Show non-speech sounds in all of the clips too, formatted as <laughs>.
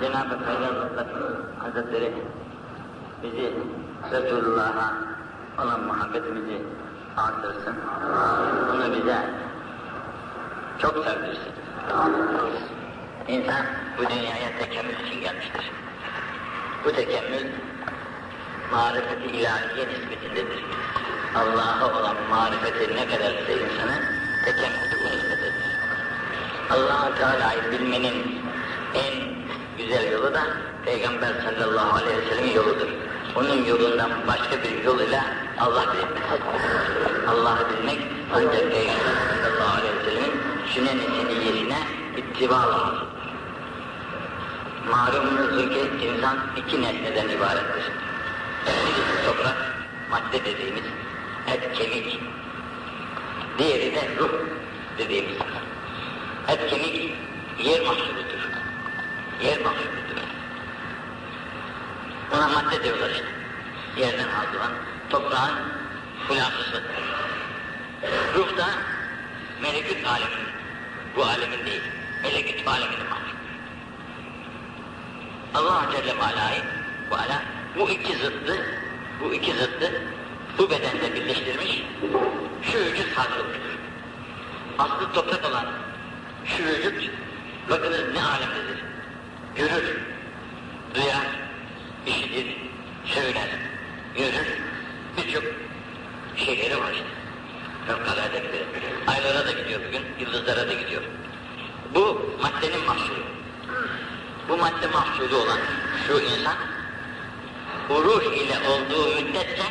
Cenab-ı Peygamber Hazretleri bizi Resulullah'a olan muhabbetimizi artırsın. Bunu bize çok sevdirsin. İnsan bu dünyaya tekemmül için gelmiştir. Bu tekemmül marifeti ilahiye nispetindedir. Allah'a olan marifeti ne kadarsa insanın tekemmülü bu nispetedir. allah Teala'yı bilmenin en güzel yolu da Peygamber sallallahu aleyhi ve sellem'in yoludur. Onun yolundan başka bir yol ile Allah bilinmez. Allah'ı bilmek ancak Peygamber sallallahu aleyhi ve sellem'in sünnet-i seniyyesine ittiba lazım. Malumunuzdur ki insan iki nesneden ibarettir. Birisi toprak, madde dediğimiz et, kemik. Diğeri de ruh dediğimiz. Et, kemik yer mahsuludur. Yer mahsuludur. Ona madde diyorlar işte. Yerden aldılan toprağın hulasısı. Ruh da melekut alemin, bu alemin değil, melekut aleminin mahsulü. Allah Celle ve Ala'yı bu ala bu iki zıttı, bu iki zıttı bu bedende birleştirmiş, şu vücut hasılmıştır. Aslı toprak olan şu vücut, bakınız ne alemdedir. Görür, duyar, işitir, söyler, görür, birçok şeyleri var işte. Fevkalade gidiyor. Aylara da gidiyor bugün, yıldızlara da gidiyor. Bu maddenin mahsulü. Bu madde mahsulü olan şu insan, bu ruh ile olduğu müddetçe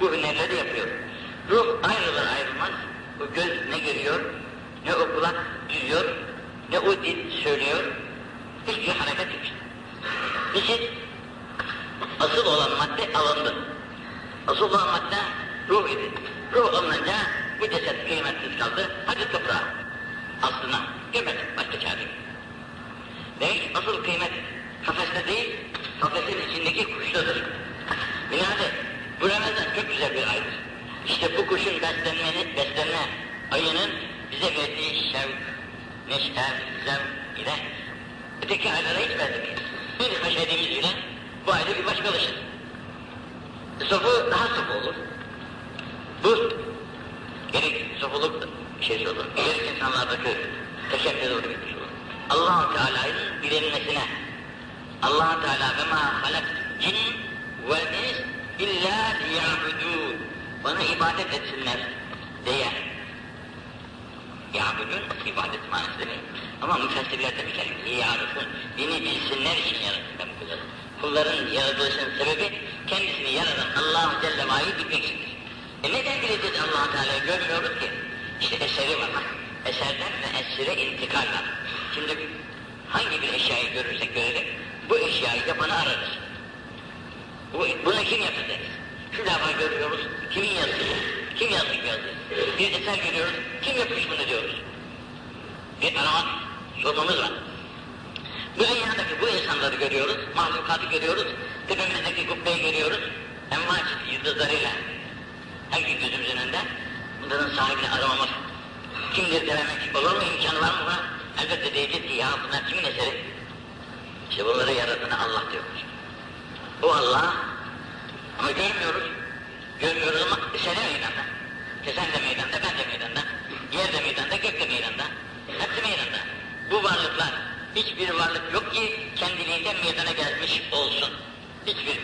bu hünerleri yapıyor. Ruh ayrılır ayrılmaz, bu göz ne görüyor, ne o kulak duyuyor, ne o dil söylüyor, hiçbir hareket yok. Niçin? Asıl olan madde alındı. Asıl olan madde ruh idi. Ruh alınınca bu ceset kıymetsiz kaldı, hadi toprağa. Aslına gömelim, başka çare yok. Demek asıl kıymet kafeste değil, kafesin içindeki kuştadır. Binaenaleyh bu Ramazan çok güzel bir aydır. İşte bu kuşun beslenmeni, beslenme ayının bize verdiği şevk, neşe, zevk ile öteki aylara hiç benzemeyiz. Bir haşerimiz ile bu ayda bir başkalaşır. Sofu daha sofu olur. Bu gerek sofuluk şey olur, gerek insanlardaki teşekkür olur bitmiş olur allah Teala'nın bilinmesine allah Teala ve ma halak cin ve ins illa liya'budun bana ibadet etsinler diye ya'budun ibadet manası demek ama müfessirler demişler liya'rufun beni bilsinler için yarattım ben kulları. Kulların yaratılışının sebebi kendisini yaratan allah Celle ve bilmek içindir e neden bileceğiz allah Teala'yı? Görmüyoruz ki. İşte eseri var eserden ve esire intikal var. Şimdi hangi bir eşyayı görürsek görelim, bu eşyayı yapanı ararız. Bu, bunu kim yaptı deriz. Şu lafı görüyoruz, kimin yazısı? Kim yazdı? Bir eser görüyoruz, kim yapmış bunu diyoruz. Bir arama sorumuz var. Bu dünyadaki bu insanları görüyoruz, mahlukatı görüyoruz, tepemizdeki kubbeyi görüyoruz, envaç yıldızlarıyla her gün gözümüzün önünde bunların sahibini aramamız, kimdir denemek olur mu, imkanı var mı buna? Elbette diyecek ki ya bunlar kimin eseri? İşte bunları yaratanı Allah diyoruz. Bu Allah ama görmüyoruz. Görmüyoruz ama eseri meydanda. Kesen de meydanda, ben de meydanda. Yer de meydanda, gök de meydanda. Hepsi meydanda. Bu varlıklar, hiçbir varlık yok ki kendiliğinden meydana gelmiş olsun. Hiçbir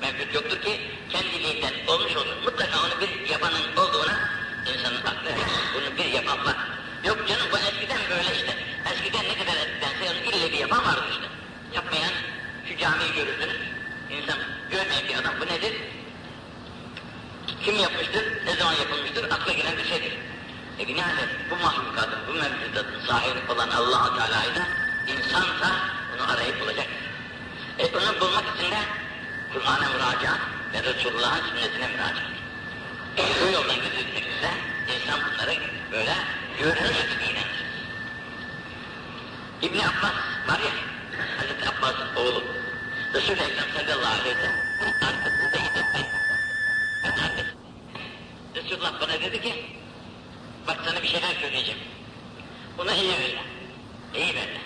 mevcut yoktur ki kendiliğinden olmuş olsun. Mutlaka onu bir yapanın olduğuna insanın aklı bunu bir yapan var. Yok canım bu eskiden böyle işte. Eskiden ne kadar eskidense onu ille bir yapan vardı işte. Yapmayan şu camiyi görürsünüz. İnsan görmeyen bir adam bu nedir? Kim yapmıştır? Ne zaman yapılmıştır? Akla gelen bir şeydir. E binaenaleyh bu mahlukatın, bu mevcudatın sahibi olan allah Teala'yı da insansa onu arayıp bulacak. E onu bulmak için de Kur'an'a müracaat ve Resulullah'ın sünnetine müracaat. E, bu yoldan gidilmekte insan bunları böyle görünür gibi inanır. İbni Abbas var ya, Hazreti Abbas'ın oğlu. Resul-i Ekrem sallallahu aleyhi ve sellem arkasında gidip Resulullah bana dedi ki bak sana bir şeyler söyleyeceğim. Bunu iyi öyle. İyi böyle.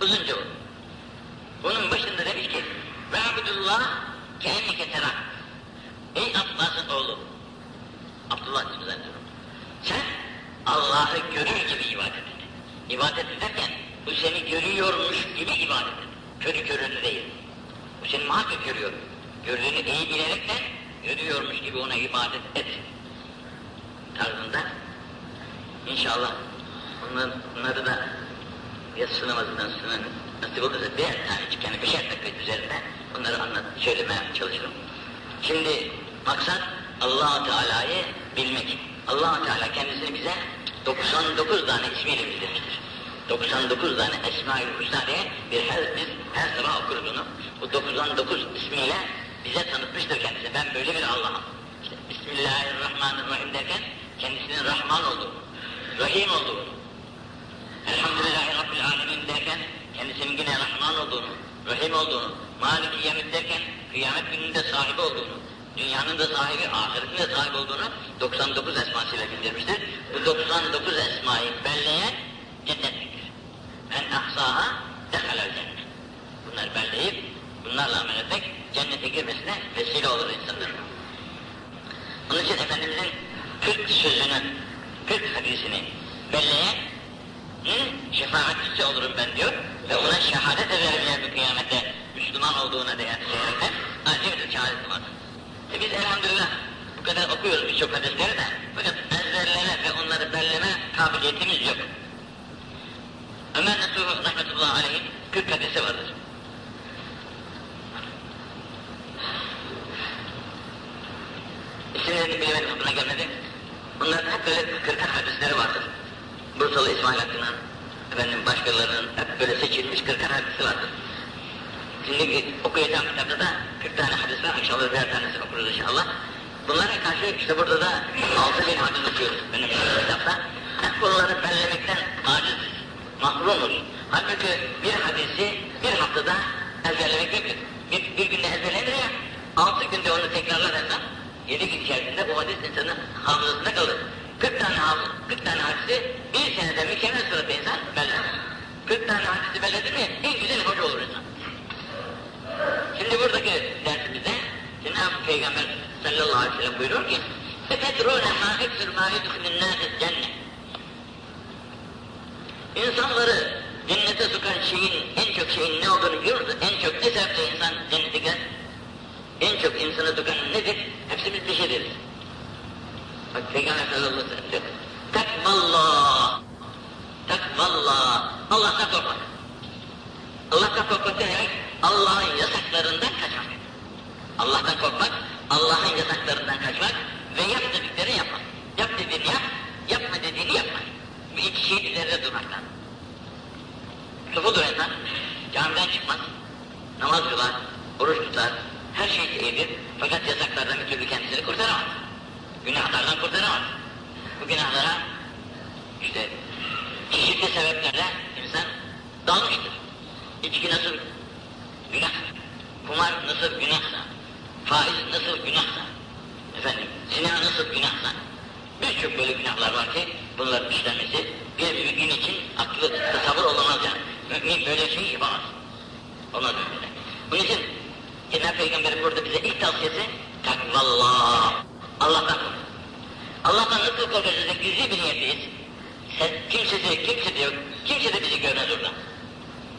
Uzunca bu. Bunun başında demiş ki Ve abdullah kendike tera. Ey Abbas'ın oğlu. Abdullah düzenliyorum. Sen Allah'ı görür gibi ibadet et. İbadet ederken bu seni görüyormuş gibi ibadet et. Körü körünü değil. Bu seni muhakkak görüyor. Gördüğünü iyi bilerek de görüyormuş gibi ona ibadet et. Tarzında İnşallah bunlar, bunları da yatsı namazından sonra nasip olursa birer tanecik yani beşer dakika üzerinde bunları anlat, söylemeye çalışırım. Şimdi maksat allah Teala'yı bilmek. allah Teala kendisini bize 99 tane ismiyle bildirmiştir. 99 tane Esma-ül Hüsna diye bir her, biz her sabah okuruz onu. Bu 99 ismiyle bize tanıtmıştır kendisi. Ben böyle bir Allah'ım. İşte Bismillahirrahmanirrahim derken kendisinin Rahman olduğunu, Rahim olduğunu, Elhamdülillahi Rabbil Alemin derken kendisinin yine Rahman olduğunu, Rahim olduğunu, Malik-i Yemid derken kıyamet gününde sahibi olduğunu, dünyanın da sahibi, ahiretin de sahibi olduğunu 99 esmasıyla bildirmiştir. Bu 99 esmayı belleyen cennetliktir. En ahsaha dehalel cennet. Bunları belleyip bunlarla amel etmek cennete girmesine vesile olur insanların. Onun için Efendimizin 40 sözünü, 40 hadisini belleyen Hı? şefaatçisi olurum ben diyor ve ona şehadet yani bu kıyamette Müslüman olduğuna değer diyerekten acı bir şehadeti var. E biz elhamdülillah bu kadar okuyoruz birçok hadisleri de fakat ezberleme ve onları belleme kabiliyetimiz yok. Ömer Nasuh rahmetullahi aleyhin 40 hadisi vardır. İsimlerini bilemedim aklına gelmedi. Bunların hep böyle 40 hadisleri vardır. Bursalı İsmail Hakkı'nın, efendim başkalarının hep böyle seçilmiş 40 hadisi vardır. Şimdi okuyacağım kitapta da 40 tane hadis var. İnşallah birer tanesini okuruz inşallah. Bunlara karşı işte burada da 6 bin hadis okuyoruz benim kitapta. Bunları bellemekten Rumuz. Halbuki bir hadisi bir haftada ezberlemek mümkün. Bir, bir günde ezberlenir ya, altı günde onu tekrarlar hemen. Yedi gün içerisinde o hadis insanın hafızasında kalır. 40 tane hafız, 40 tane hadisi bir senede mükemmel surette insan belirler. 40 tane hadisi belirledi mi en güzel hoca olur insan. Şimdi buradaki dersimizde Cenab-ı Peygamber sallallahu aleyhi ve sellem buyuruyor ki Fetetrûne mâ eksür mâ yudhulun nâfis cennet İnsanları cennete sokan şeyin, en çok şeyin ne olduğunu biliyor musun? En çok ne sebeple insan cennete gider? En çok insanı sokan nedir? Hepsimiz bir şey deriz. Bak Peygamber sallallahu aleyhi ve sellem diyor. Takvallah. Takvallah. Allah'tan korkmak. Allah'tan korkmak demek? Allah'ın yasaklarından kaçmak. Allah'tan korkmak, Allah'ın yasaklarından kaçmak ve yap dediklerini yapmak. Yap dediğini yap, yapma dediğini yapma. Bu iki şeyin üzerinde durmaktan. Sufudur insan, camiden çıkmaz, namaz kılar, oruç tutar, her şey iyidir. Fakat yasaklardan bir türlü kendisini kurtaramaz. Günahlardan kurtaramaz. Bu günahlara işte çeşitli sebeplerle insan dalmıştır. İçki nasıl günah, kumar nasıl günahsa, faiz nasıl günahsa, efendim zina nasıl günahsa, birçok böyle günahlar var ki bunların işlenmesi bir mümin için aklı tasavvur olamaz yani. Mümin böyle şey yapamaz. Olmaz böyle. Bunun için Cenab-ı Peygamber'in burada bize ilk tavsiyesi takvallah. Allah'tan kork. Allah'tan nasıl korkacağız? Gizli bir niyetliyiz. Sen, kimsesi, kimse de yok. Kimse de bizi görmez orada.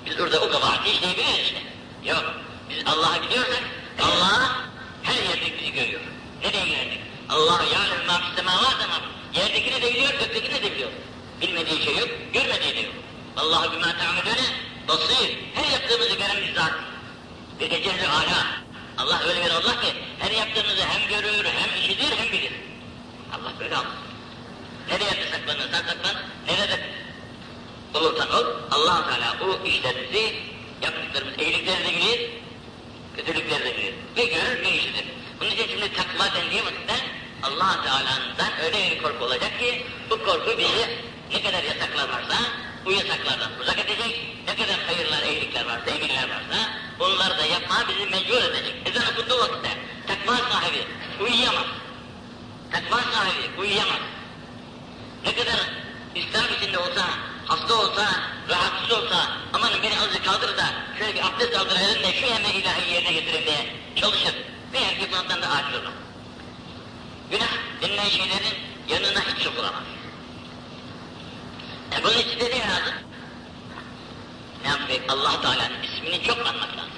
Biz orada o kabahati işleyebiliriz işte. Yok. Biz Allah'a gidiyorsak Allah her yerde bizi görüyor. Nereye geldik? Allah yâlem mâ fissemâvât ama yerdekini de biliyor, göktekini de biliyor. Bilmediği şey yok, görmediği de yok. Allah'ı bimâ ta'amedûne basîr. Her yaptığımızı gören bir zat. Bir de Celle Ala. Allah öyle bir Allah ki her yaptığımızı hem görür, hem işitir, hem bilir. Allah böyle Allah. Nereye saklanırsan saklan, nerede olursan ol, allah Teala o işlerimizi, yaptıklarımız, iyilikleri de bilir, kötülükleri de bilir. Ve görür ve işitir. Bunun için şimdi takva dendiği vakitte allah Teala'dan öyle bir korku olacak ki, bu korku bizi ne kadar yasaklar varsa, bu yasaklardan uzak edecek, ne kadar hayırlar, iyilikler varsa, emirler varsa, bunları da yapmaya bizi mecbur edecek. Ezan okunduğu vakitte takva sahibi uyuyamaz. Takva sahibi uyuyamaz. Ne kadar İslam içinde olsa, hasta olsa, rahatsız olsa, aman beni azıcık kaldır da şöyle bir abdest aldırayım da şu yemeği ilahi yerine getireyim diye çalışır. Meğer ki bundan da aciz olur. Günah denilen şeylerin yanına hiç sokulamaz. E bunun için de ne lazım? Ne yapmak? allah Teala'nın ismini çok anmak lazım.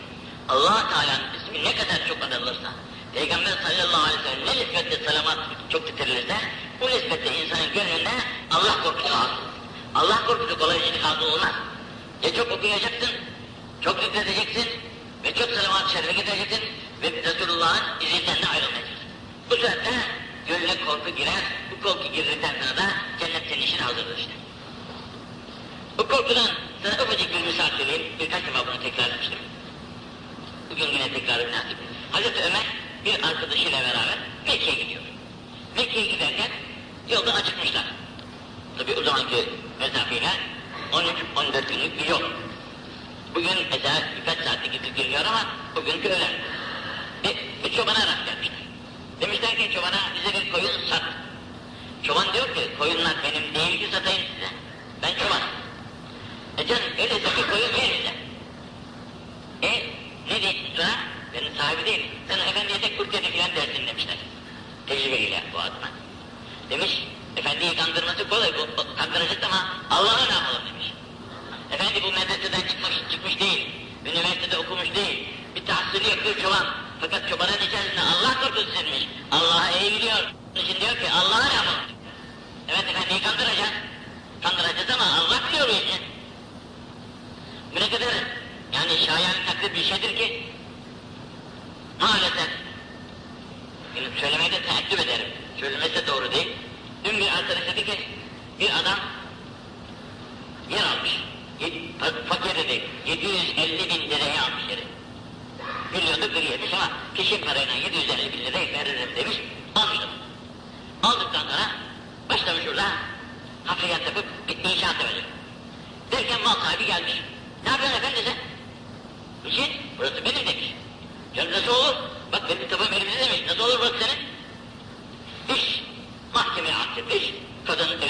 allah Teala'nın ismi ne kadar çok anılırsa, Peygamber sallallahu aleyhi ve sellem ne nispetle salamat çok getirilirse, bu nispetle insanın gönlünde Allah korkusu hasıl. Allah korkusu kolay işin hasıl olmaz. Ya çok okuyacaksın, çok zikredeceksin ve çok salavat-ı şerife getireceksin ve Resulullah'ın izinden de ayrılmayacaksın. Bu sefer gönlüne korku girer, bu korku girdikten sonra da cennet senin için hazırdır işte. Bu korkudan sana ufacık bir misal söyleyeyim, birkaç defa bunu tekrarlamıştım. Bugün yine tekrar münasip. Hazreti Ömer bir arkadaşıyla beraber Mekke'ye gidiyor. Mekke'ye giderken yolda acıkmışlar. Tabi o zamanki mesafeyle 13-14 günlük bir yol. Bugün mesela birkaç saatte gidip geliyor ama bugünkü öyle. Bir, bir çobana rast gelmişler. Demişler ki çobana bize bir koyun sat. Çoban diyor ki koyunlar benim değil ki satayım size. Ben çoban. E canım öyleyse bir koyun ver bize. E ne diyorsun sana? Benim sahibi değil. Sen efendiye tek kurt yedi filan dersin demişler. Tecrübeyle bu adına. Demiş, efendiyi kandırması kolay, bu kandıracak ama Allah'a ne yapalım demiş. Efendi bu medreseden çıkmış, çıkmış değil, üniversitede okumuş değil, bir tahsili yapıyor çoban. Fakat çobanın içerisinde Allah korkusu silmiş. Allah'a eğiliyor. Onun için diyor ki Allah'a yapalım? Evet efendiyi kandıracağız. Kandıracağız ama Allah biliyor bu işi. Bu ne kadar yani şayan takdir bir şeydir ki maalesef yani söylemeye de teessüp ederim. Söylemesi doğru değil. Dün bir arkadaş dedi ki bir adam yer almış. Fakir dedi. 750 bin liraya almış yeri. Milyonda bir yemiş ama peşin parayla 750 bin lirayı veririm demiş. Almıştım. Aldıktan sonra başlamış orada hafriyat yapıp bir inşaat yapacak. Derken mal sahibi gelmiş. Ne yapıyorsun efendi sen? İşin burası benim demiş. Canım nasıl olur? Bak benim tapum elimde demiş. Nasıl olur burası senin? İş mahkemeye attırmış. Kadının elinde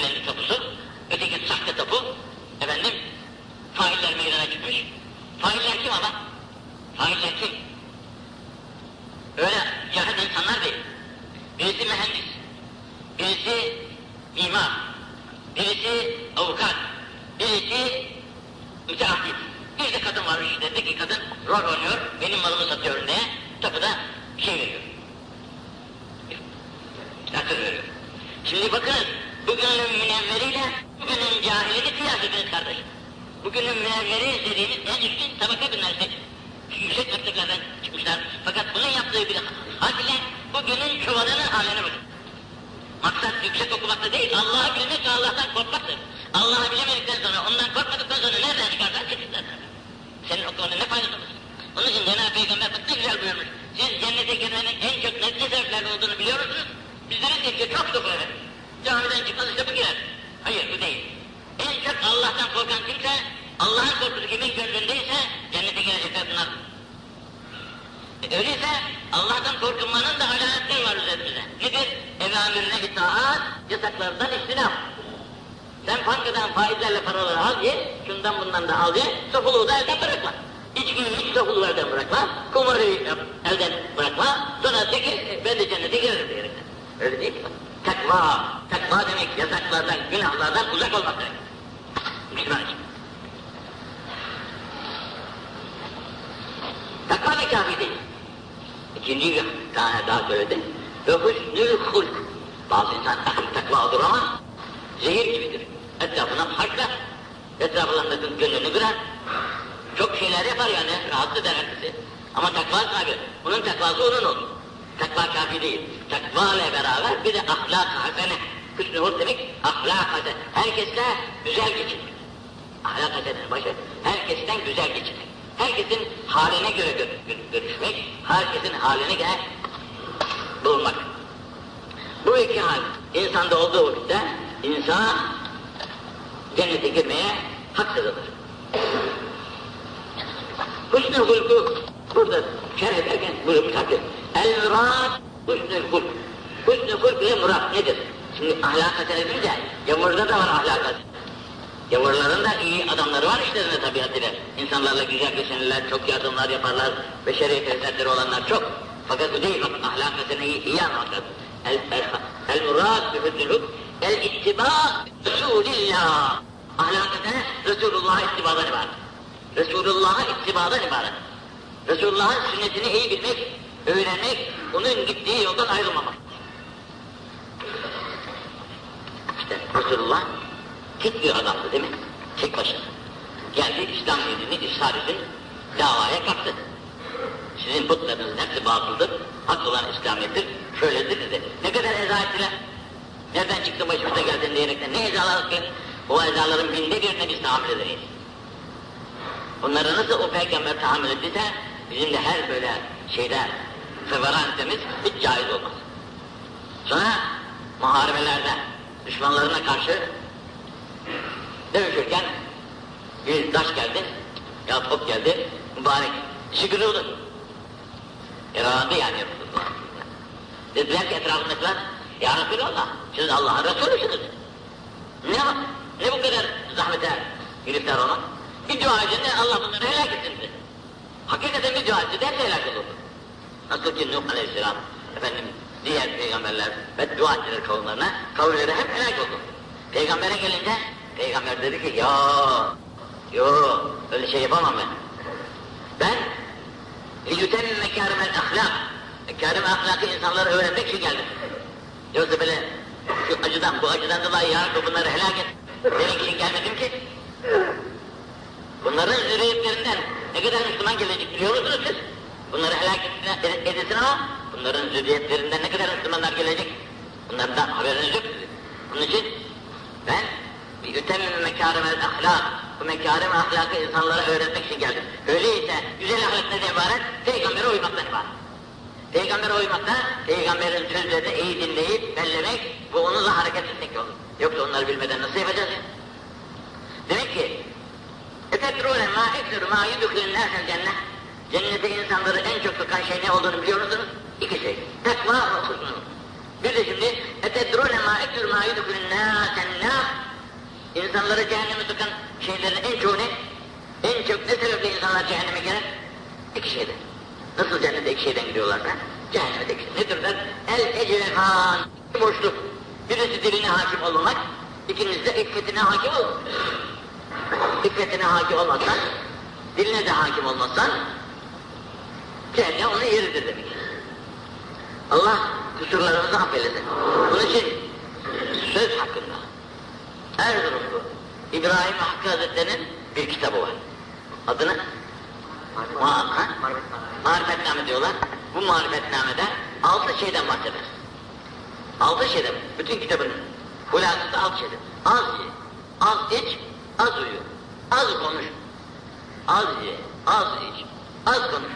Etraflarındaki gönlünü kırar. Çok şeyler yapar yani rahatsız eder herkesi. Ama takva sahibi. Bunun takvası onun olur. Takva kafi değil. Takva ile beraber bir de ahlak hasene. Hüsnü hulk demek ahlak hasene. Herkesle güzel geçinmek. Ahlak hasenenin başı herkesten güzel geçinmek. Herkesin haline göre gör, gör, görüşmek, herkesin haline göre bulunmak. Bu iki hal insanda olduğu vakitte insan cennete girmeye haksızdır. Hüsnü hulku burada şerh ederken buyurmuş hakkı. El murad hüsnü hulk. Hüsnü hulk ile murad nedir? Şimdi ahlak hasene deyince yamurda da var ahlak hasene. Yavruların da iyi adamları var işlerinde tabiatıyla. İnsanlarla güzel geçinirler, çok yardımlar yaparlar, beşeri fezletleri olanlar çok. Fakat bu değil, ahlak meseleyi iyi anlamak lazım. El, el, el murad bi hüznül el ittiba Resulillah. Ahlakı Resulullah'a ittibadan ibaret. Resulullah'a ittibadan ibaret. Resulullah'ın sünnetini iyi bilmek, öğrenmek, onun gittiği yoldan ayrılmamak. İşte Resulullah tek bir adamdı değil mi? Tek başına. Geldi İslam dinini ishar için davaya kalktı. Sizin putlarınızın hepsi batıldır, hak olan İslamiyettir, şöyledir dedi. Ne kadar eza ettiler? Nereden çıktı başımıza geldin diyerekten ne ezalar ettin? O ezaların binde birine biz tahammül ederiz. Bunları nasıl o peygamber tahammül ettiyse bizim de her böyle şeyde feveran etmemiz hiç caiz olmaz. Sonra muharebelerde düşmanlarına karşı dövüşürken bir taş geldi, ya top geldi, mübarek işi kırıldı. Yaralandı yani Resulullah. Dediler ki etrafındakiler, ya Resulallah, siz Allah'ın Resulüsünüz. Ne var? Ne bu kadar zahmete giriftar olmak? Bir dua edin Allah bunları helak etsin. Hakikaten bir dua etsin derse helak olur. Nasıl ki Nuh Aleyhisselam, efendim diğer peygamberler ve dua ettiler kavimlerine, kavimleri hep helak oldu. Peygambere gelince, peygamber dedi ki, ya, yo, öyle şey yapamam ben. Ben, liyütemmim mekârimel ahlak, mekârim ahlakı insanlara öğretmek için geldim. Yoksa böyle şu acıdan, bu acıdan dolayı ya bunları helak et. Demek için gelmedim ki. Bunların zürriyetlerinden ne kadar Müslüman gelecek biliyor musunuz siz? Bunları helak edilsin ama bunların zürriyetlerinden ne kadar Müslümanlar gelecek? Bunlardan haberiniz yok sizin. İçin ben bir ütemmim mekârimel ahlak, bu mekârim ahlakı insanlara öğretmek için geldim. Öyleyse güzel ahlak ne ibaret? Peygambere uymaktan ibaret. Peygambere uymakta, peygamberin sözlerini iyi dinleyip bellemek, bu onunla hareket etmek olur. Yoksa onları bilmeden nasıl yapacağız? Demek ki, اَتَدْرُونَ مَا اِكْسِرُ مَا يُدُخِلُ النَّاسَ الْجَنَّةِ Cennete insanları en çok sokan şey ne olduğunu biliyor musunuz? İki şey. Takva ve husnul. Bir de şimdi اَتَدْرُونَ مَا اِكْسِرُ مَا يُدُخِلُ النَّاسَ النَّاسِ İnsanları cehenneme sokan şeylerin en çoğu ne? En çok ne sebeple insanlar cehenneme girer? İki şeyden. Nasıl cennete iki şeyden gidiyorlarsa, cehenneme de iki şey. Nedir der? El ecrehan, boşluk. Birisi diline hakim olmamak, ikincisi de iffetine hakim olmak. İffetine hakim olmazsan, diline de hakim olmazsan, cehennem onun yeridir demek. Allah kusurlarımızı affeylesin. Bunun için söz hakkında Erzurumlu İbrahim Hakkı Hazretleri'nin bir kitabı var. Adını? Marifetname diyorlar. Bu marifetnamede altı şeyden bahseder. Altı şeyden, bütün kitabın hulasası altı şeyden. Az ye, az iç, az uyu, az konuş. Az ye, az iç, az konuş.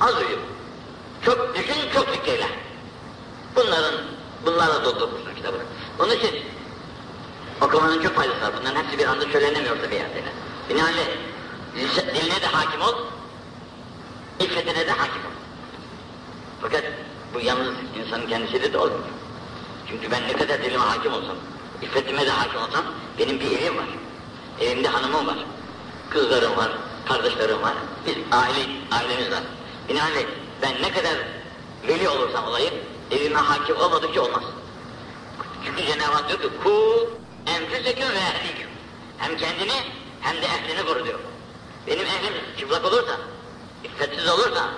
Az uyu. Çok düşün, çok zikreyle. Bunların, bunlarla doldurmuşlar kitabını. Onun için okumanın çok faydası var. Bunların hepsi bir anda söylenemiyor tabii yani. Binaenaleyh diline de hakim ol, iffetine de hakim ol. Fakat bu yalnız insanın kendisiyle de olmuyor. Çünkü ben ne kadar dilime hakim olsam, iffetime de hakim olsam, benim bir evim var. Evimde hanımım var. Kızlarım var, kardeşlerim var. Biz aile, ailemiz var. Binaenaleyh ben ne kadar veli olursam olayım, evime hakim olmadıkça olmaz. Çünkü Cenab-ı Hak diyor ki, ku enfüseküm ve ehliküm. Hem kendini hem de ehlini koru diyor. Benim ehlim çıplak olursa, iffetsiz olursa,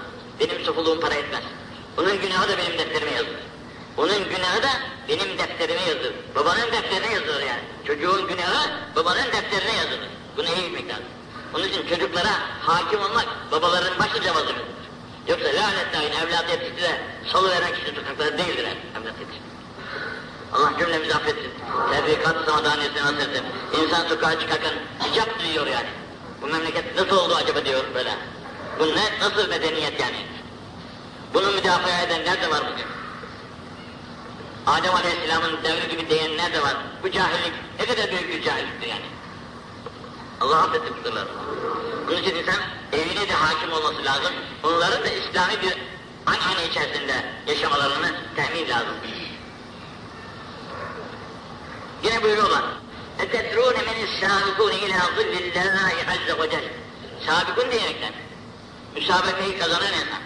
benim sofuluğum para etmez. Onun günahı da benim defterime yazılır. Onun günahı da benim defterime yazılır. Babanın defterine yazılır yani. Çocuğun günahı babanın defterine yazılır. Bunu iyi bilmek lazım. Onun için çocuklara hakim olmak babaların başlıca vazifesidir. Yoksa lanet dahin evlat yetişti de salıveren kişi sokakları değildir evlat yetişti. Allah cümlemizi affetsin. Tevfikat-ı samadaniyesine nasretsin. İnsan sokağa çıkarken hicap duyuyor yani. Bu memleket nasıl oldu acaba diyor böyle. Bu ne, nasıl medeniyet yani? Bunu müdafaa eden nerede var bugün? Adem Aleyhisselam'ın devri gibi diyen nerede var? Bu cahillik ne kadar büyük bir cahilliktir yani. Allah affetsin kusurlar. Bunun için insan evine de hakim olması lazım. Onların da İslami bir anane içerisinde yaşamalarını temin lazım. Yine buyuruyorlar. اَتَدْرُونَ مَنِ السَّابِقُونَ اِلَى ظِلِّ اللّٰهِ عَزَّ وَجَلٍ Sabikun diyerekten müsabakayı kazanan insan.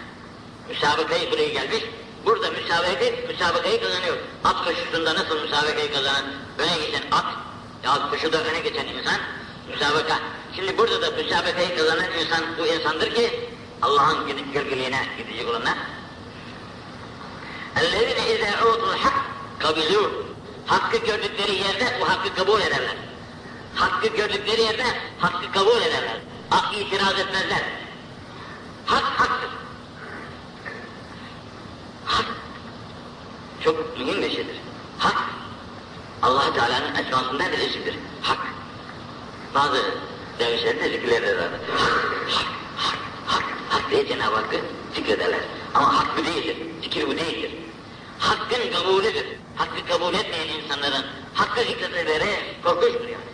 Müsabakayı buraya gelmiş, Burada müsabakayı, müsabakayı kazanıyor. At koşusunda nasıl müsabakayı kazanan, öne geçen at, ya koşuda öne geçen insan, müsabaka. Şimdi burada da müsabakayı kazanan insan bu insandır ki, Allah'ın gölgeliğine gidecek olanlar. اَلَّذِينَ اِذَا اُوتُوا الْحَقِّ قَبِلُوا Hakkı gördükleri yerde bu hakkı kabul ederler. Hakkı gördükleri yerde hakkı kabul ederler. Hak itiraz etmezler. Hak haktır. Hak çok mühim bir şeydir. Hak allah Teala'nın esmasından bir isimdir. Hak. Bazı dervişlerin de zikirleri vardır. Hak, hak, hak, hak, hak diye Cenab-ı Hakk'ı zikrederler. Ama hak bu değildir. Zikir bu değildir. Hakkın kabulüdür. Hakkı kabul etmeyen insanların hakkı zikredeleri korkunçtur yani.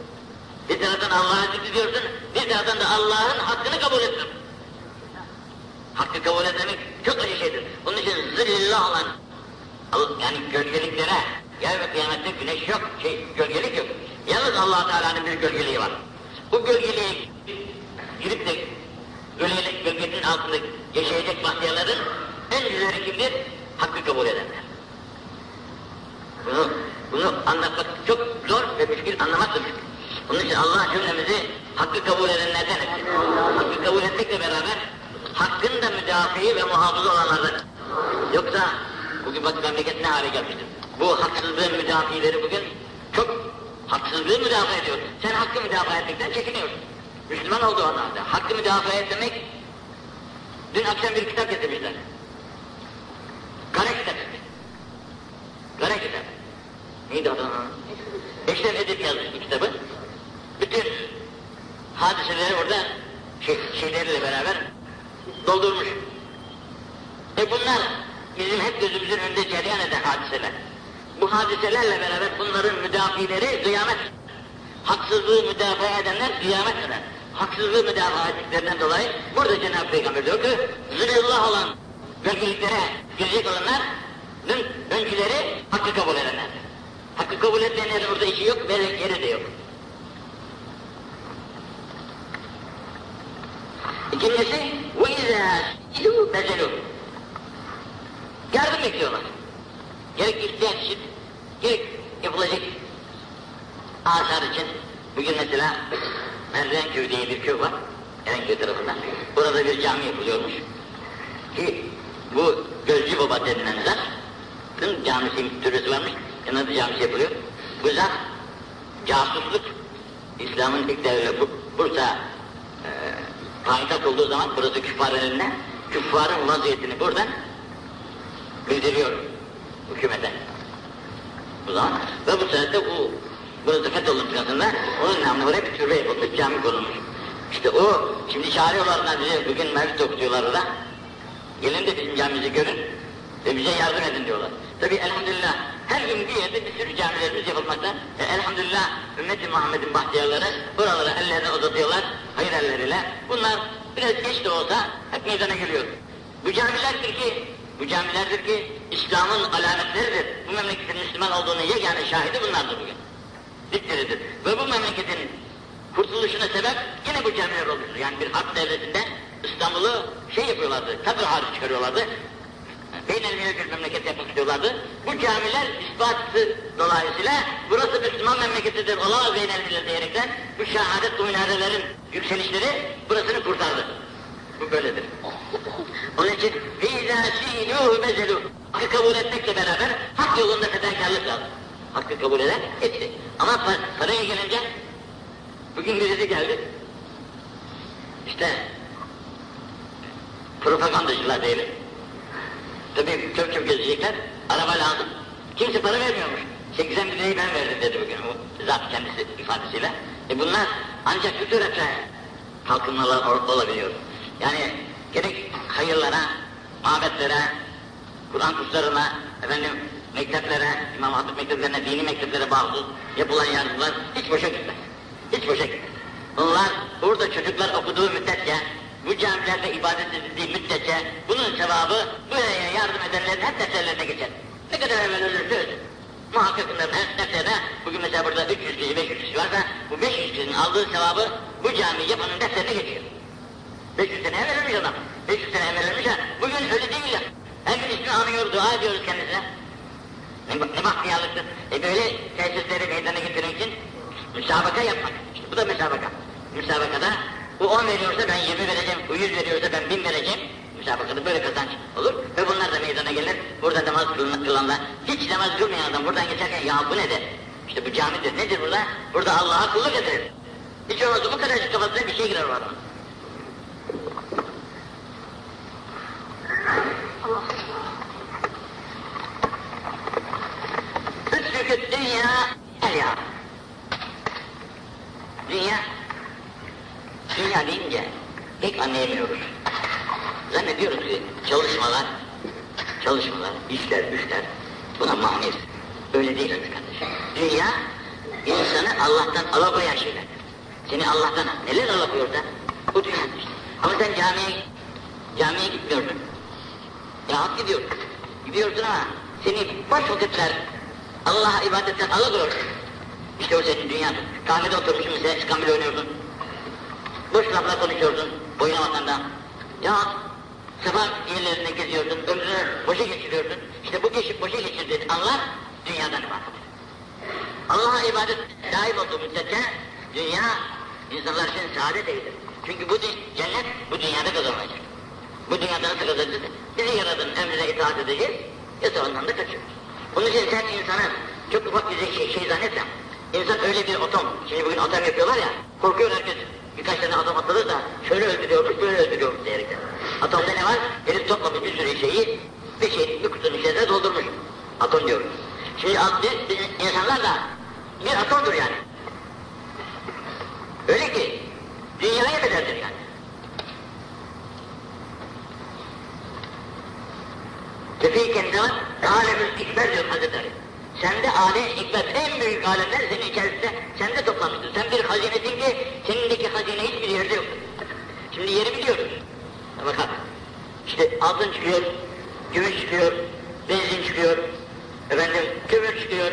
Bir taraftan Allah'a zikrediyorsun, bir taraftan da Allah'ın hakkını kabul etmiyorsun. Hakkı kabul etmemek çok acı şeydir. Onun için zillah olan yani gölgeliklere gel ve kıyamette güneş yok, şey gölgelik yok. Yalnız allah Teala'nın bir gölgeliği var. Bu gölgeliğe girip de gölgelik, gölgenin altında yaşayacak bahtiyarların en güzeli kimdir? Hakkı kabul edenler. Bunu, bunu anlatmak çok zor ve müşkil, anlamak da müşkil. Onun için Allah cümlemizi hakkı kabul edenlerden etsin. Hakkı kabul etmekle beraber hakkın da müdafiği ve muhafızı olanlardan. Yoksa bugün bak memleket ne hale gelmiştir. Bu haksızlığın müdafileri bugün çok haksızlığı müdafaa ediyor. Sen hakkı müdafaa etmekten çekiniyorsun. Müslüman olduğu anlamda. Hakkı müdafaa etmek dün akşam bir kitap getirmişler. Kara kitap. Kara kitap. Neydi adı? Eşref Edip yazmış bu kitabı. Bütün hadiseleri orada şey, şeyleriyle beraber doldurmuş. E bunlar bizim hep gözümüzün önünde cereyan eden hadiseler. Bu hadiselerle beraber bunların müdafileri kıyamet. Haksızlığı müdafaa edenler kıyamet eder. Haksızlığı müdafaa ettiklerinden dolayı burada Cenab-ı Peygamber diyor ki zilillah olan bölgeliklere girecek olanlar öncüleri hakkı kabul edenler. Hakkı kabul etmeyenlerin orada işi yok ve yeri de yok. İkincisi ve izâ silû bezelû. Yardım bekliyorlar. Gerek isteyen için, gerek yapılacak ağaçlar için. Bugün mesela Merzenköy diye bir köy var. Erenköy tarafında. Burada bir cami yapılıyormuş. Ki bu Gözcü Baba denilen zat, tüm camisi türesi varmış, yanında camisi yapılıyor. Bu zat casusluk, İslam'ın ilk devre Bursa e, payitaht olduğu zaman burası küffarın eline, küffarın vaziyetini buradan bildiriyor hükümete. Bu zaman ve bu sırada bu burası fetholun sırasında onun namına oraya bir türbe yapılmış, cami kurulmuş. İşte o, şimdi çağırıyorlar bize, bugün mevcut okutuyorlar orada. Gelin de bizim camimizi görün ve bize yardım edin diyorlar. Tabi elhamdülillah her gün bir yerde bir sürü camilerimiz yapılmakta. E, elhamdülillah ümmeti Muhammed'in bahtiyarları buralara ellerini uzatıyorlar hayır elleriyle. Bunlar biraz geç de olsa hep meydana geliyor. Bu camilerdir ki bu camilerdir ki İslam'ın alametleridir. Bu memleketin Müslüman olduğunu yegane şahidi bunlardır bugün. Dikleridir. Ve bu memleketin kurtuluşuna sebep yine bu camiler olmuştur. Yani bir harp devletinde İstanbul'u şey yapıyorlardı, tabir hali çıkarıyorlardı. Beynelmilel bir memleket yapmak istiyorlardı. Bu camiler ispatı dolayısıyla burası Müslüman memleketidir, olamaz beynelmilel diyerekten bu şehadet minarelerin yükselişleri burasını kurtardı. Bu böyledir. Onun için فَاِذَا سِيلُوهُ بَزَلُوهُ Hakkı kabul etmekle beraber hak yolunda fedakarlık lazım. Hakkı kabul eden etti. Ama par paraya gelince bugün birisi geldi. İşte propagandacılar diyelim. Tabii çok çok gezecekler, araba lazım. Kimse para vermiyormuş. 80 bin lirayı ben verdim dedi bugün o zat kendisi ifadesiyle. E bunlar ancak bu surette kalkınmalar olabiliyor. Yani gerek hayırlara, mabetlere, Kur'an kurslarına, efendim mekteplere, İmam Hatip mekteplerine, dini mekteplere bağlı yapılan yardımlar hiç boşa gitmez. Hiç boşa gitmez. Bunlar burada çocuklar okuduğu müddetçe, bu camilerde ibadet edildiği müddetçe bunun sevabı buraya yardım edenlerin hep defterlerine geçer. Ne kadar evvel ölürse ölsün. Muhakkak bunların hep defterine, bugün mesela burada 300 kişi, 500 kişi varsa bu 500 kişinin aldığı sevabı bu cami yapanın defterine geçiyor. 500 sene evvel ölmüş adam. 500 sene evvel ölmüş ha. Bugün ölü değil ya. Her gün ismini anıyor, dua ediyoruz kendisine. Ne, ne bahtiyarlıktır. E böyle tesisleri meydana getirmek için müsabaka yapmak. İşte bu da müsabaka. Müsabakada bu 10 veriyorsa ben 20 vereceğim, bu 100 veriyorsa ben 1000 vereceğim. Müsabakada böyle kazanç olur ve bunlar da meydana gelir. Burada namaz kılanlar, hiç namaz kılmayan adam buradan geçerken ya bu ne der? İşte bu camidir. Nedir burada? Burada Allah'a kulluk edilir. Hiç olmazsa bu kadarcık kafasına bir şey girer o adam. Üstükü dünya el ya. Dünya, dünya deyince pek anlayamıyoruz. Zannediyoruz ki çalışmalar, çalışmalar, işler, güçler buna maniz. Öyle değil öyle kardeşim. Dünya insanı Allah'tan alakoyan şeyler. Seni Allah'tan neler alakoyor da? Bu dünya işte. Ama sen camiye, camiye gitmiyorsun. Ya hak gidiyorsun. Gidiyorsun ama seni boş vakitler Allah'a ibadetten alıkoyor. İşte o senin dünyanın. Kahvede oturmuşsun mesela iskambil oynuyorsun. Boş lafla konuşuyorsun boyuna vatandan. Ya sabah yerlerinde geziyorsun, ömrünü boşa geçiriyorsun. İşte bu geçip boşa geçirdiğin anlar dünyadan ibaret. Allah'a ibadet daim olduğu müddetçe dünya insanlar için saadet değildir. Çünkü bu cennet bu dünyada kazanılacak. Bu dünyada nasıl kazanacağız? Bizi yaradın, emrine itaat edeceğiz, yasağından da kaçıyoruz. Bunun için sen insanı çok ufak bir şey, şey zannetsen, insan öyle bir atom, şimdi bugün atom yapıyorlar ya, korkuyor herkes. Birkaç tane atom atılır da şöyle öldürüyormuş, böyle öldürüyormuş diyerekten. Atomda ne var? Herif toplamış bir sürü şeyi, bir şey, bir kutunun içerisine doldurmuş. Atom diyoruz. Şimdi biz, insanlar da bir atomdur yani. Öyle ki, dünyaya bedeldir yani. Tefîken ne var? Alemül ikber diyor Hazretleri. Sende alem ikber, en büyük alemler senin içerisinde, sende toplamıştır. Sen bir hazinesin ki, senindeki hazine hiçbir yerde yok. Şimdi yeri biliyoruz. Bakın, işte altın çıkıyor, gümüş çıkıyor, benzin çıkıyor, efendim kömür çıkıyor,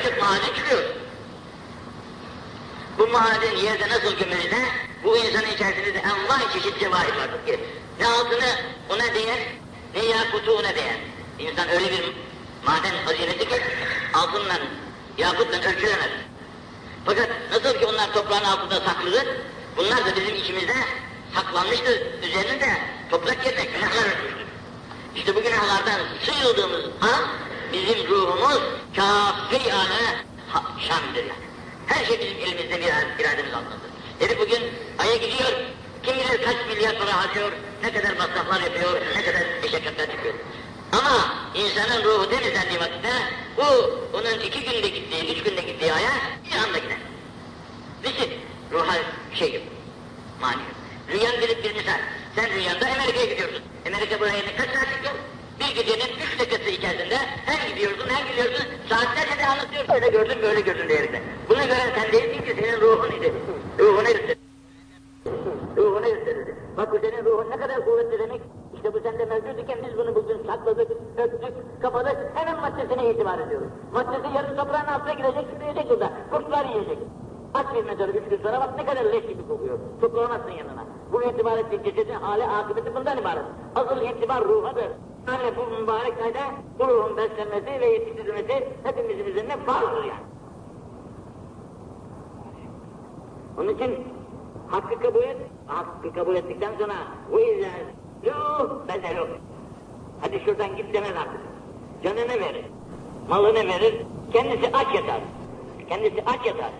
ışık maden çıkıyor. Bu maden yerde nasıl gömülse, bu insanın içerisinde de envai çeşit cevahir vardır ki, ne altını ona değer, ne yakutu ona değer. İnsan öyle bir maden hazinesi ki, altınla, yakutla ölçülemez. Fakat nasıl ki onlar toprağın altında saklıdır, bunlar da bizim içimizde saklanmıştır. Üzerinde toprak yerine günahlar örtmüştür. İşte bu günahlardan sıyrıldığımız an bizim ruhumuz kafi anı şamdır yani. Her şey bizim elimizde bir irademiz altındadır. Herif bugün Ay'a gidiyor, kim bilir kaç milyar para harcıyor, ne kadar masraflar yapıyor, ne kadar meşakkatler çıkıyor. Ama insanın ruhu temizlendiği vakitte bu onun iki günde gittiği, üç günde gittiği aya bir anda gider. Niçin? Ruha şey yok, mani yok. Rüyan bir, bir misal. Sen rüyanda Amerika'ya gidiyorsun. Amerika buraya ne kaç saatlik yol? Bir gecenin üç dakikası içerisinde hem gidiyorsun hem gidiyorsun. Saatlerce de anlatıyorsun. Öyle gördün böyle gördün diyerekten. Buna göre sen değilsin ki senin ruhun idi. Ruhuna gösterir. Ruhuna gösterir. Bak bu senin ruhun ne kadar kuvvetli demek. İşte bu sende mevcut iken biz bunu bugün sakladık, öptük, kapadık. Hemen maddesine itibar ediyoruz. Maddesi yarın toprağın altına girecek, yiyecek burada. Kurtlar yiyecek. Aç bir mezarı üç gün sonra bak ne kadar leş gibi kokuyor. Toplamazsın yanına. Bu itibar ettiğin cesedin hali akıbeti bundan ibaret. Asıl itibar ruhadır. Yani bu mübarek ayda bu ruhun beslenmesi ve yetiştirilmesi hepimizin üzerine farzdır yani. Onun için hakkı kabul et, hakkı kabul ettikten sonra bu izler, ruh bedel olur. Hadi şuradan git demez artık. Canını verir, malını verir, kendisi aç yatar. Kendisi aç yatar.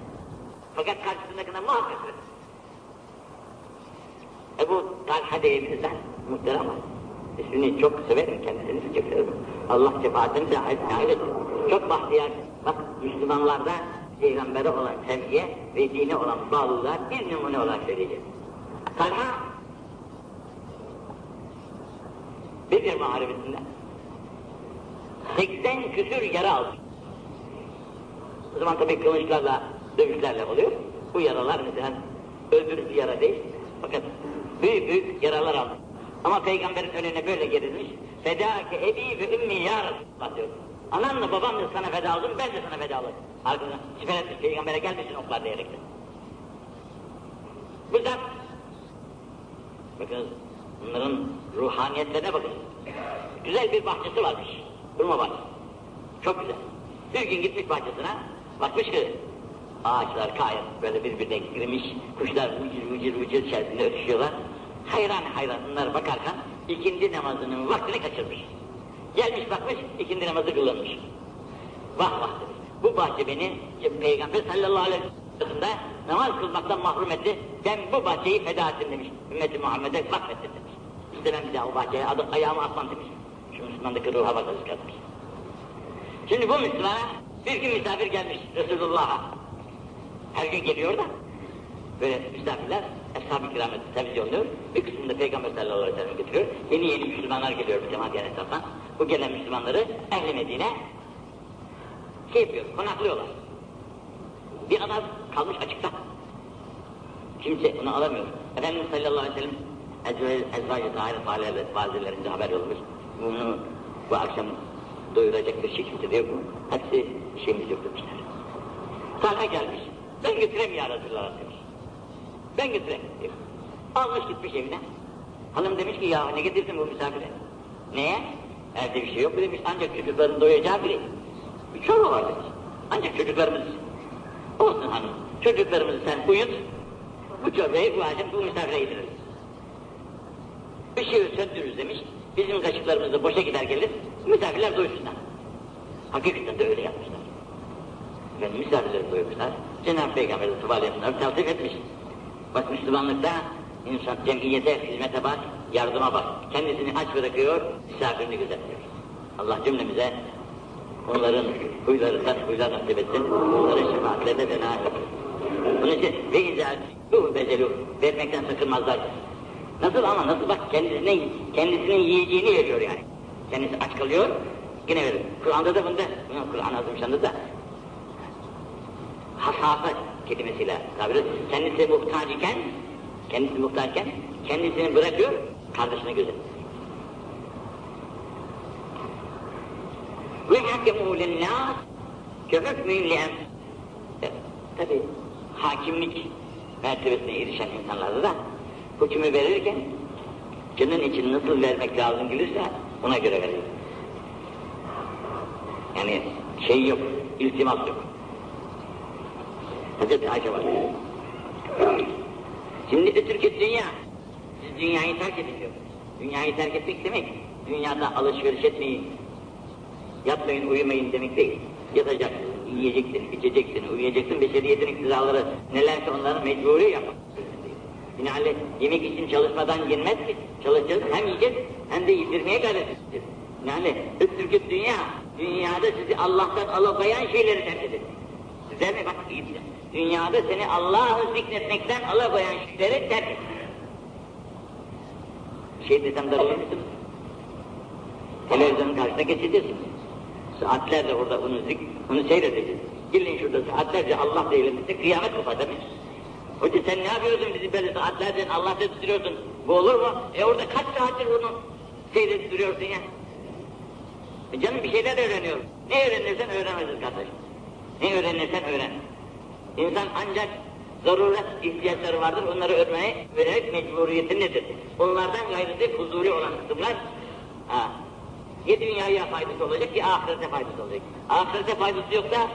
Fakat karşısındakine verir. Ebu Talha insan, muhterem. İsmini çok severim, kendisini çok severim. Allah şefaatini dahil nail etsin. Çok bahtiyar, bak Müslümanlarda Peygamber'e olan sevgiye ve dine olan bağlılığa bir numune olarak söyleyeceğim. Talha, Bedir Muharebesi'nde 80 küsür yara aldı. O zaman tabii kılıçlarla, dövüşlerle oluyor. Bu yaralar mesela öldürücü yara değil. Fakat büyük büyük yaralar aldı. Ama peygamberin önüne böyle gerilmiş. Fedâke ebi ve ümmi ya Resulullah diyor. Ananla babamla sana feda oldum, ben de sana feda olayım. Arkadan siper etmiş, peygambere gelmesin oklar diyerekten. Bu zat, bakın bunların ruhaniyetlerine bakın. Güzel bir bahçesi varmış. Hurma bahçesi. Çok güzel. Bir gün gitmiş bahçesine, bakmış ki ağaçlar kayıp böyle birbirine girmiş, kuşlar vıcır vıcır vıcır içerisinde ötüşüyorlar. Hayran hayran bunlar bakarken ikindi namazının vaktini kaçırmış. Gelmiş bakmış ikindi namazı kılınmış. Vah vah demiş. Bu bahçe beni Peygamber sallallahu aleyhi ve sellem namaz kılmaktan mahrum etti. Ben bu bahçeyi feda ettim demiş. Ümmeti Muhammed'e vakfettim ben bir daha o bahçeye adım, ayağımı atmam demiş. Şu Müslümandaki ruha bakarız kardeş. Şimdi bu Müslümana bir gün misafir gelmiş Resulullah'a. Her gün geliyor da böyle misafirler Eshab-ı Kiram'ı televizyonluyor. Bir kısmını Peygamber sallallahu aleyhi ve sellem getiriyor. Yeni yeni Müslümanlar geliyor bu cemaat etraftan. Bu gelen Müslümanları Ehl-i Medine şey yapıyor, konaklıyorlar. Bir adam kalmış açıkta. Kimse onu alamıyor. Efendimiz sallallahu aleyhi ve sellem Ezvacı Tahir Fazillerinde haber yollamış. Bunu bu akşam doyuracak bir şekilde diyor bu. Hepsi şeyimiz yok demişler. Sonra gelmiş. Ben götüreyim ya Resulallah demiş. Ben götüreyim diyor. Almış gitmiş evine. Hanım demiş ki ya ne getirsin bu misafire? Neye? Evde bir şey yok mu demiş. Ancak çocukların doyacağı biri. Bir çorba var demiş. Ancak çocuklarımız olsun hanım. Çocuklarımızı sen uyut. Bu çorbayı bu akşam bu misafire yediririz. Işığı söndürürüz demiş. Bizim kaşıklarımız da boşa gider gelir. Misafirler doysunlar. Hakikaten de öyle yapmışlar. Yani misafirleri doyurmuşlar. Cenab-ı Peygamber de tuvaletini tavsiye etmiş. Bak Müslümanlıkta insan cemiyete, hizmete bak, yardıma bak. Kendisini aç bırakıyor, misafirini gözetliyor. Allah cümlemize onların huylarından huylar nasip etsin. Onların şefaatlerine de nail etsin. Bunun için ve izâ bu becelu vermekten sakınmazlar. Nasıl ama nasıl bak kendisine, kendisinin yiyeceğini veriyor yani. Kendisi aç kalıyor, yine verir. Kur'an'da da bunda, Kur'an Azimşan'da da hasafa kelimesiyle tabir ediyor. Kendisi muhtaç iken, kendisi muhtaçken kendisini bırakıyor, kardeşine gözetliyor. Ve hakemû linnâs kehükmün li'em. Tabi hakimlik mertebesine erişen insanlarda da hükmü verirken canın için nasıl vermek lazım gelirse ona göre veriyor. Yani şey yok, iltimas yok. Hazreti Ayşe var. Şimdi de Türkiye dünya. Siz dünyayı terk diyor. Dünyayı terk etmek demek, dünyada alışveriş etmeyin, yapmayın, uyumayın demek değil. Yatacaksın, yiyeceksin, içeceksin, uyuyacaksın, beşeriyetin iktidarları nelerse onları mecburi yapmak. Binaenaleyh yemek için çalışmadan yenmez ki. Çalışacağız, hem yiyeceğiz hem de yedirmeye gayret edeceğiz. Binaenaleyh Türkiye dünya, dünyada sizi Allah'tan alıkoyan şeyleri terk edin. Size mi bak iyi bilir. Dünyada seni Allah'ı zikretmekten alıkoyan şeyleri terk edin. Şey desem darılır mısınız? Televizyonun karşısına geçeceğiz. Saatlerce orada onu, zik, onu seyredeceğiz. Gelin şurada saatlerce Allah deylemizde kıyamet mi? Hoca sen ne yapıyorsun bizi böyle saatlerce Allah tutuyorsun? Bu olur mu? E orada kaç saattir bunu seyredip duruyorsun ya? E canım bir şeyler öğreniyorum. Ne öğrenirsen öğrenemezsin kardeş. Ne öğrenirsen öğren. İnsan ancak zaruret ihtiyaçları vardır, onları öğrenmeye, öğrenmek mecburiyeti nedir? Onlardan gayrısı huzuri olan kısımlar, ha, ya dünyaya faydası olacak ya ahirete faydası olacak. Ahirete faydası yoksa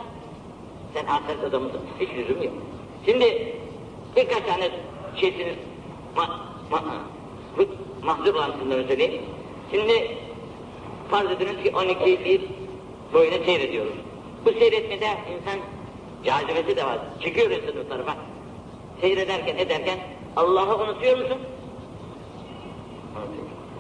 sen ahiret adamısın, hiç lüzum yok. Şimdi birkaç tane şeysiniz, ma, ma, mahzur olan kısımları söyleyeyim. Şimdi farz ediniz ki 12 bir boyuna seyrediyoruz. Bu seyretmede insan cazibesi de var. Çıkıyor insan o tarafa. Seyrederken ederken Allah'ı unutuyor musun?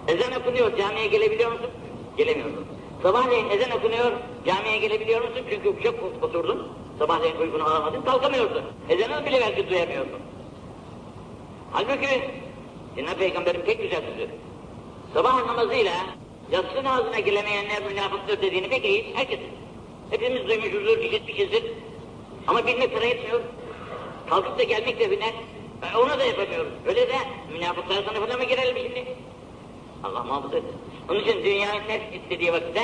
Ezan okunuyor, camiye gelebiliyor musun? Gelemiyorsun. Sabahleyin ezan okunuyor, camiye gelebiliyor musun? Çünkü çok oturdun, sabahleyin uykunu alamadın, kalkamıyorsun. Ezanı bile belki duyamıyorsun. Halbuki Cenab-ı Peygamber'in pek güzel sözü. Sabah namazıyla yatsı namazına gelemeyenler münafıktır dediğini pek iyi, herkes. Hepimiz duymuşuzdur, işitmişizdir. Ama bilmek para etmiyor. Kalkıp da gelmek de hüner. E, onu da yapamıyoruz. Öyle de münafıklar sınıfına mı girelim şimdi? Allah muhafaza etsin. Onun için dünyayı terk istediği vakitte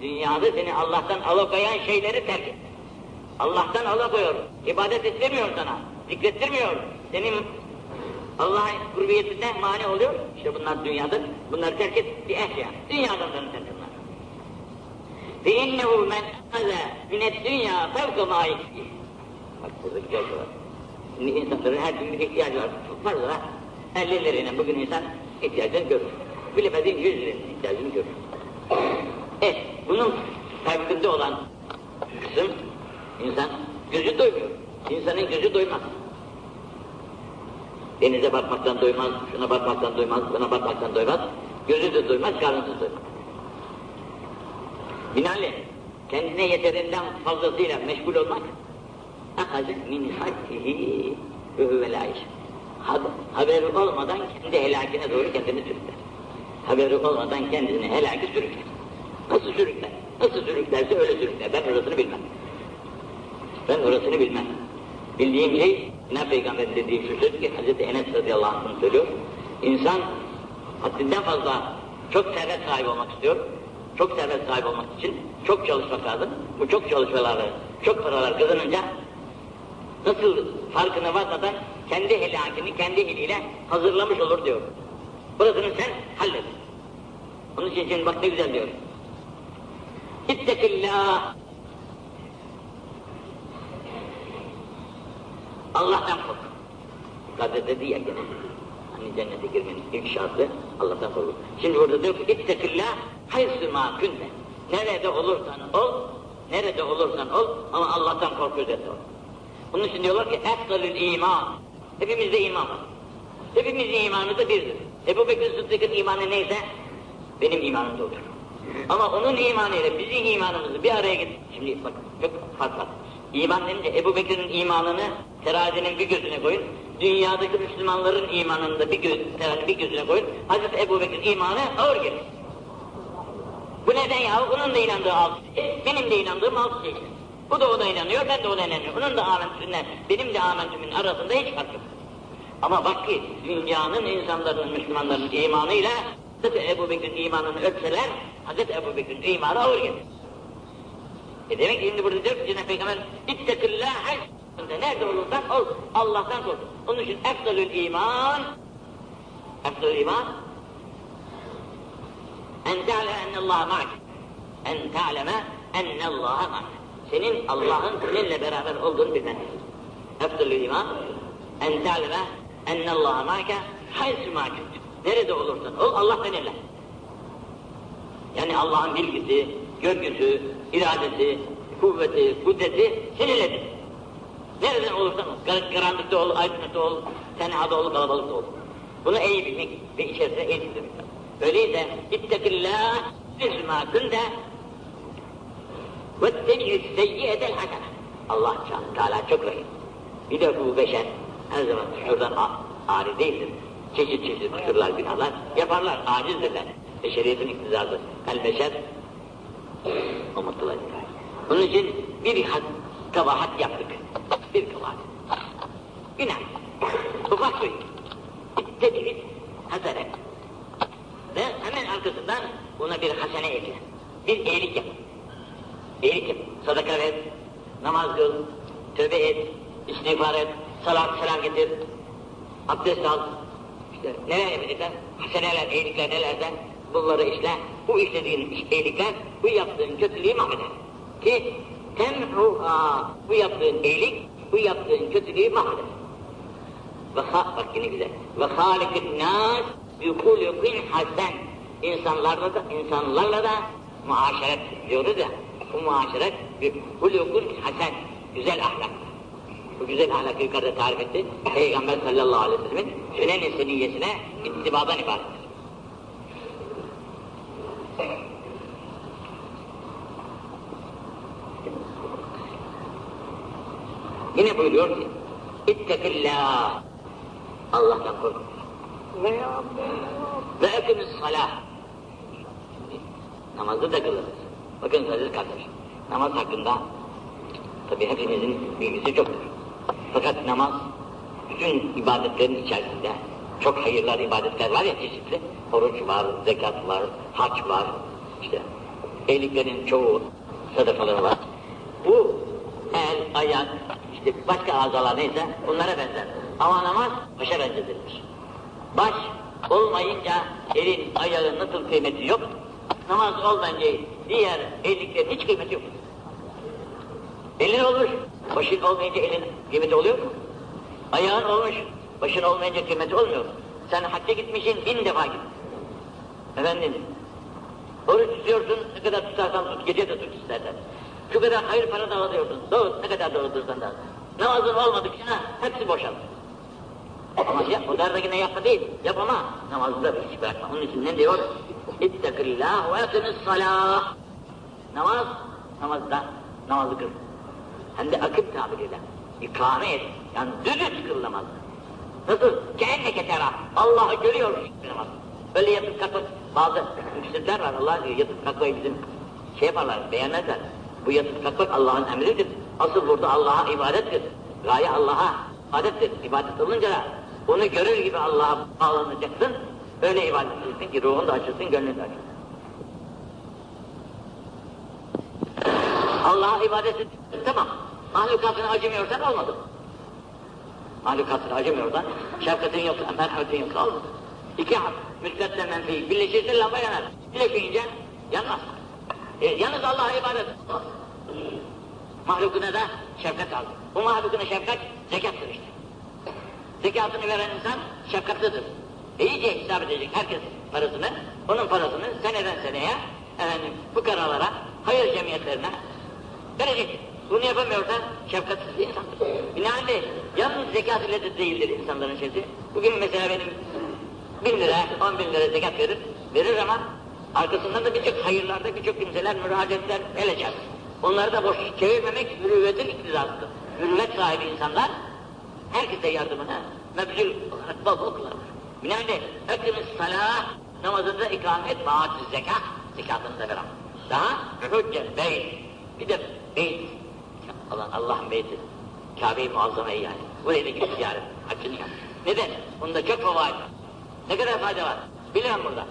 dünyada seni Allah'tan alıkoyan şeyleri terk et. Allah'tan alıkoyor. İbadet ettirmiyor sana. Zikrettirmiyor. Senin Allah'ın kurbiyetine mani oluyor. İşte bunlar dünyada. Bunları terk et bir ehya. Dünyadan terk bunlar. Ve innehu men aza minet dünya fevka ma Bak burada güzel şey var. Şimdi insanların her bir ihtiyacı var. Çok fazla. 50 lirayla bugün insan ihtiyacını görür. Bilemediğin 100 lirayla ihtiyacını görür. E, bunun farkında olan kısım insan gözü doymuyor. İnsanın gözü doymaz. Denize bakmaktan doymaz, şuna bakmaktan doymaz, buna bakmaktan doymaz. Gözü de doymaz, karnısı doymaz. Binaenaleyh kendine yeterinden fazlasıyla meşgul olmak akazık min haddihi ve huvel Haberi olmadan kendi helakine doğru kendini sürükler. Haberi olmadan kendini helaki sürükler. Nasıl sürükler? Nasıl sürüklerse öyle sürükler. Ben orasını bilmem. Ben orasını bilmem. Bildiğim şey ne peygamber dediği şu söz ki Hz. Enes radıyallahu anh söylüyor. İnsan haddinden fazla çok servet sahibi olmak istiyor. Çok servet sahibi olmak için çok çalışmak lazım. Bu çok çalışmaları, çok paralar kazanınca nasıl farkına varmadan kendi helakini kendi eliyle hazırlamış olur diyor. Burasını sen hallet. Onun için şimdi bak ne güzel diyor. İttekillâh. Allah'tan kork. Kadir dedi ya gene. Hani cennete girmenin ilk şartı Allah'tan kork. Şimdi burada diyor ki ittekillâh haysu mâ künte. Nerede olursan ol, nerede olursan ol ama Allah'tan kork üzerinde ol. Bunun için diyorlar ki eftalül iman. Hepimizde iman var. Hepimizin imanı da birdir. Ebu Bekir Sıddık'ın imanı neyse benim imanım da olur. Ama onun imanıyla bizim imanımızı bir araya getir. Şimdi bak çok fark var. İman denince Ebu Bekir'in imanını terazinin bir gözüne koyun. Dünyadaki Müslümanların imanını bir, göz, terazinin bir gözüne koyun. Hazreti Ebu Bekir'in imanı ağır gelir. Bu neden ya? Onun da inandığı altı şey, benim de inandığım altı şey. Bu da ona inanıyor, ben de ona inanıyorum. Onun da amentüsünden, benim de amentümün arasında hiç fark yok. Ama bak ki dünyanın insanların, Müslümanların imanıyla Hz. Ebu Bekir'in imanını ölçseler, Hz. Ebu Bekir'in imanı ağır gelir. E demek ki şimdi burada diyor ki Cenab-ı Peygamber İttekillâhe. Nerede olursan ol, Allah'tan kork. Onun için efdalül iman efdalül iman. En te'leme ennallâhe ma'k en te'leme ennallâhe ma'k senin Allah'ın seninle beraber olduğunu bilmen. Efdalül iman. En te'leme ennallâhe ma'ke haysu ma'k Nerede olursan ol Allah seninle. Yani Allah'ın bilgisi, görgüsü, iradesi, kuvveti, kudreti seninledir. Nereden olursan ol, karanlıkta ol, aydınlıkta ol, tenhada ol, kalabalıkta ol. Bunu iyi bilmek ve içerisine iyi bilmek. Öyleyse ittekillâh ismâ künde vettebi'ü seyyiyedel hasene. Allah Teala çok rahim. Bir de bu beşer her zaman şuradan ari değildir. Çeşit çeşit kusurlar, günahlar yaparlar, acizdirler. Beşeriyetin iktidarı. El beşer umutlular. Onun için bir kabahat yaptık. Bir kabahat. Günah. Ufak bir. İttebi'ü hasene. Ve hemen arkasından buna bir hasene ekle. Bir iyilik yap. İyilik yap. Sadaka ver, namaz kıl, tövbe et, istiğfar et, salat selam getir, abdest al. İşte neler yapacaklar? Haseneler, iyilikler nelerden? Bunları işle. Bu işlediğin iyilikler, bu yaptığın kötülüğü mahveder. Ki temruha, bu yaptığın iyilik, bu yaptığın kötülüğü mahveder. Ve bak yine güzel. Ve halikin nas yukulukun hasen. İnsanlarla da, insanlarla da muaşeret diyoruz ya. Bu muaşeret bir hulukun hasen. Güzel ahlak. Bu güzel ahlakı yukarıda tarif etti. Peygamber sallallahu aleyhi ve sellemin sünen-i seniyyesine ittibadan ibarettir. Yine buyuruyor ki, İttekillâh. Allah'tan kork. Ve ekimiz salah. Namazı da kılırız. Bakın aziz kardeş, namaz hakkında tabi hepimizin bilgisi çoktur. Fakat namaz, bütün ibadetlerin içerisinde çok hayırlar, ibadetler var ya çeşitli. Oruç var, zekat var, hac var, işte iyiliklerin çoğu sadakaları var. Bu el, ayak, işte başka azalar neyse bunlara benzer. Ama namaz başa benzetilmiş. Baş olmayınca elin, ayağın nasıl kıymeti yok, namaz olmayınca diğer elliklerin hiç kıymeti yok. Elin olmuş, başın olmayınca elin kıymeti oluyor mu? Ayağın olmuş, başın olmayınca kıymeti olmuyor. Sen hacca gitmişsin, bin defa git. Efendim, oruç tutuyorsun, ne kadar tutarsan tut, gece de tut istersen. Şu kadar hayır para da alıyorsun, doğru, ne kadar doğrudursan da. Namazın olmadıkça hepsi boşalır. Ama ya, o derdekine yapma değil, yap ama namazda hiç bırakma. Onun için ne diyor? İttekillâh ve yakınız salâh. Namaz, namazda, namazı kıl. Hem de akım tabiriyle. İkame et. Yani düdüz kıl namazı. Nasıl? Keenneke tera. Allah'ı görüyor namaz. Öyle yatıp kalkıp bazı müşrikler var. Allah diyor yatıp kalkmayı bizim şey yaparlar, beğenmezler. Bu yatıp kalkmak Allah'ın emridir. Asıl burada Allah'a ibadettir. Gaye Allah'a ibadettir. İbadet olunca da onu görür gibi Allah'a bağlanacaksın. Öyle ibadet edeceksin ki ruhun da açılsın, gönlün de açılsın. Allah'a ibadet et, tamam. Mahlukatına acımıyorsan olmadı. Mahlukatına acımıyorsan, şefkatin yoksa, merhametin yoksa olmadı. İki hak, müsbetle menfi, birleşirse lamba yanar. Birleşince yanmaz. E, yalnız Allah'a ibadet olmaz. Mahlukuna da şefkat al. Bu mahlukuna şefkat zekattır işte. Zekatını veren insan şefkatlidir. E iyice hesap edecek herkes parasını, onun parasını seneden seneye efendim, fukaralara, hayır cemiyetlerine verecek. Bunu yapamıyorsa şefkatsiz bir insandır. Binaenaleyh yalnız zekat ile de değildir insanların şeysi. Bugün mesela benim bin lira, on bin lira zekat verir, verir ama arkasından da birçok hayırlarda birçok kimseler müracaatler el açar. Onları da boş çevirmemek mürüvvetin iktidasıdır. Mürüvvet sahibi insanlar herkese yardımına mebzul olarak bol bol kullanır. Binaenaleyh hepimiz salah namazında ikamet, vaat zekat, zekatını da veren. Daha hüccet, beyt, bir de beyt. Allah, Allah'ın beyti. Kabe-i Muazzama'yı yani. Buraya da gidip ziyaret, haccını yap. Neden? Bunda çok var. Ne kadar fayda var? Bilemem burada.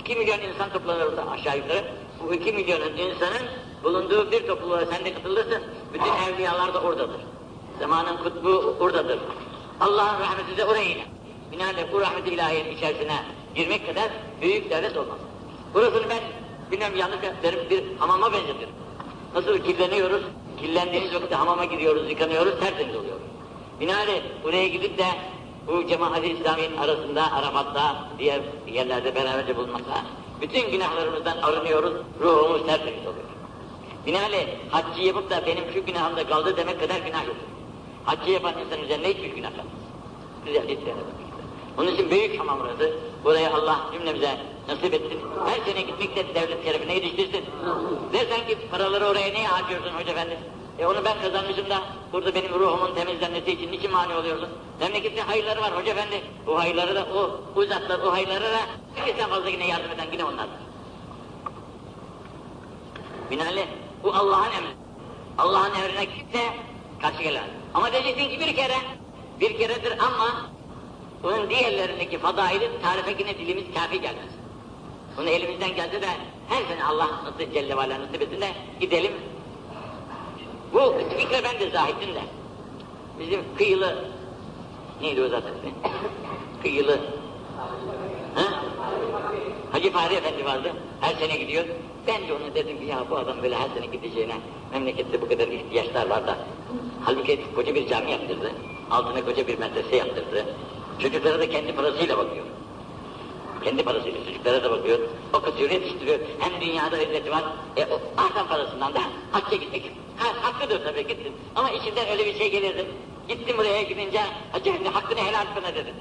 2 milyon insan toplanır orada aşağı yukarı. Bu 2 milyonun insanın bulunduğu bir topluluğa sen de katılırsın. Bütün evliyalar da oradadır. Zamanın kutbu oradadır. Allah'ın rahmeti de oraya iner. Binaenaleyh bu rahmet-i ilahiyenin içerisine girmek kadar büyük devlet olmaz. Burasını ben bilmem yanlış derim bir hamama benzetirim. Nasıl kirleniyoruz? Kirlendiğimiz vakitte hamama gidiyoruz, yıkanıyoruz, tertemiz oluyoruz. Binaenaleyh buraya gidip de bu cemaat-i İslami'nin arasında, Arafat'ta, diğer yerlerde beraberce bulunmakla bütün günahlarımızdan arınıyoruz, ruhumuz tertemiz oluyor. Binaenaleyh haccı yapıp da benim şu günahımda kaldı demek kadar günah yok. Haccı yapan insan üzerine hiçbir günah kalmaz. Güzel lütfen. Onun için büyük hamam burası. Buraya Allah cümlemize nasip etsin. Her sene gitmekle devlet şerefine yetiştirsin. Dersen ki paraları oraya niye harcıyorsun hoca efendi? E onu ben kazanmışım da burada benim ruhumun temizlenmesi için niçin mani oluyorsun? Memleketin hayırları var hoca efendi. O hayırları da o uzatlar o hayırları da herkesten fazla yine yardım eden yine onlar. Binaenaleyh bu Allah'ın emri. Allah'ın emrine kimse karşı gelemez. Ama diyeceksin ki bir kere, bir keredir ama bunun diğerlerindeki fadaili tarife yine dilimiz kafi gelmez. Bunu elimizden gelse de her sene Allah nasıl Celle ve nasip de gidelim. Bu fikre ben de zahittim de. Bizim kıyılı, neydi o zaten? <coughs> Kıyılı, ha? Hacı Fahri Efendi vardı, her sene gidiyor. Ben de ona dedim ki ya bu adam böyle her sene gideceğine, memlekette bu kadar ihtiyaçlar var da. Halbuki koca bir cami yaptırdı, altına koca bir medrese yaptırdı. Çocuklara da kendi parasıyla bakıyor. Kendi parasıyla çocuklara da bakıyor, okutuyor, yetiştiriyor. Hem dünyada hizmeti var, e, o artan parasından da hacca gitmek. Ha, hakkıdır tabii gittin. Ama içinden öyle bir şey gelirdi. Gittim buraya gidince, hacı efendi hakkını helal sana dedim.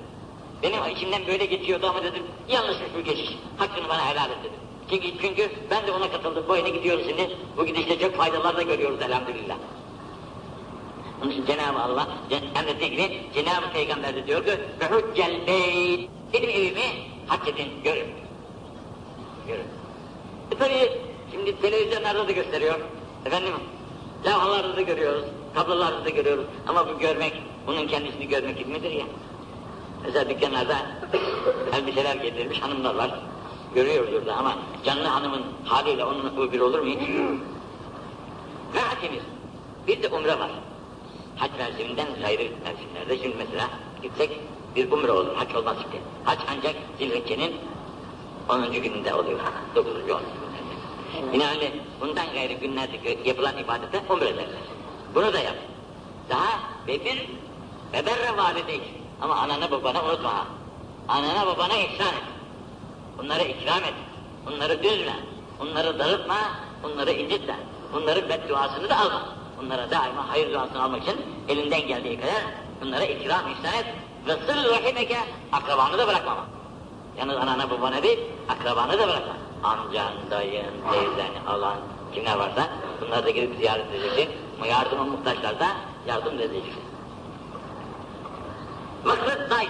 Benim içimden böyle geçiyordu ama dedim, yanlışmış bu geçiş, hakkını bana helal et dedim. Çünkü, çünkü ben de ona katıldım, bu yine gidiyoruz şimdi, bu gidişte çok faydalar da görüyoruz elhamdülillah. Onun için Cenab-ı Allah, emrettiği gibi Cenab-ı Peygamber de diyor ki, ve huccel beyt, benim evimi hac edin, görün. Görün. E tabii, şimdi televizyonlarda da gösteriyor, efendim, levhalarda da görüyoruz, tablolarda da görüyoruz ama bu görmek, bunun kendisini görmek gibi midir ya? Mesela dükkanlarda elbiseler getirilmiş hanımlar var. Görüyoruz orada ama canlı hanımın haliyle onun bir olur mu hiç? Rahatimiz. Bir de umre var. Hac mevsiminden gayrı mevsimlerde şimdi mesela gitsek bir umre olur, hac olmaz işte. Hac ancak Zilhicce'nin 10. gününde oluyor. <laughs> 9. 10. gününde. Binaenaleyh bundan gayrı günlerde yapılan ibadete umre derler. Bunu da yap. Daha ve bir beberre valideyk. Ama anana babana unutma ha. Anana babana ihsan et. Bunları ikram et. Bunları düzme. Bunları darıtma. Bunları incitme. Bunların bedduasını da alma. Bunlara daima hayır duasını almak için elinden geldiği kadar bunlara ikram ihsan et. Ve sıl rahimeke akrabanı da bırakmama. Yalnız anana babana değil, akrabanı da bırakma. Amcan, dayın, teyzen, alan, kimler varsa bunları da gidip ziyaret edeceksin. Ama yardıma muhtaçlarsa yardım edeceksin. Maksat day.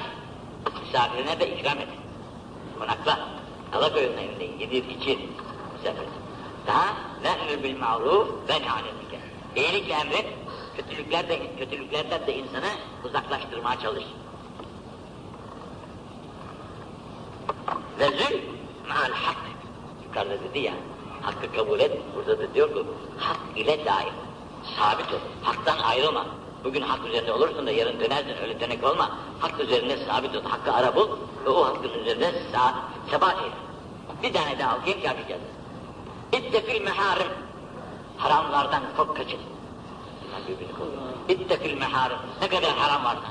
Misafirine de ikram et. Konakla. Alakoyunun evinde yedir, içir. Misafir. Daha ve'mür bil ma'ruf ve ne'alemike. İyilikle emret, kötülüklerden, kötülüklerden de insanı uzaklaştırmaya çalış. Ve zül ma'al hak. Yukarıda dedi ya, hakkı kabul et. Burada da diyor ki, hak ile daim. Sabit ol. Haktan ayrılma. Bugün hak üzerinde olursun da yarın dönersin, öyle dönek olma. Hak üzerinde sabit ol, hakkı ara bul ve o hakkın üzerinde sa sebat et. Bir tane daha okuyayım ki yapacağız. İttefil meharim. Haramlardan kork kaçın. İttefil meharim. Ne kadar haram varsa.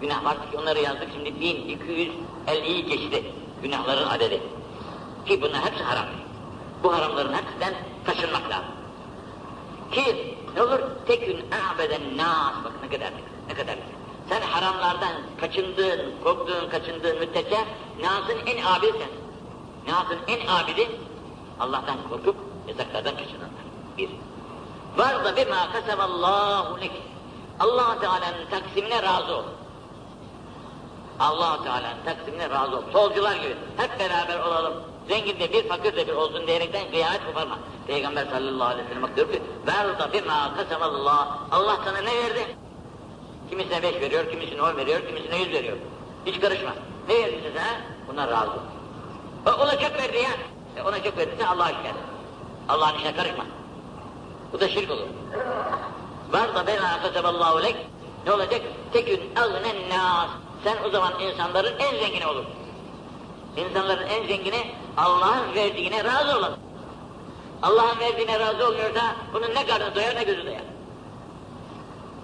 Günah varsa ki onları yazdık şimdi 1250'yi geçti. Günahların adedi. Ki bunlar hepsi haram. Bu haramların hepsinden kaçınmak lazım. Ki ne olur tekün a'beden nas bak ne kadar ne kadar sen haramlardan kaçındığın, korktuğun, kaçındığın müddetçe Nas'ın en abidi sen. Nas'ın en abidi Allah'tan korkup yasaklardan kaçınanlar. Bir. Var da bima kasemallahu lek. allah Teala'nın taksimine razı ol. allah Teala'nın taksimine razı ol. Solcular gibi hep beraber olalım. Zengin de bir, fakir de bir olsun diyerekten kıyamet koparma. Peygamber sallallahu aleyhi ve sellem diyor ki ver da bima kasemallah. Allah sana ne verdi? Kimisine beş veriyor, kimisine on veriyor, kimisine yüz veriyor. Hiç karışma. Ne verdiyse sana buna razı ol. Ona çok verdi ya. E ona çok verdiyse Allah'a şükür. Allah'ın işine karışma. Bu da şirk olur. Var da bema kaseballahu lek. Ne olacak? Tekün agnen nas. Sen o zaman insanların en zengini olursun. İnsanların en zengini Allah'ın verdiğine razı olan. Allah'ın verdiğine razı olmuyorsa bunun ne karnı doyar ne gözü doyar.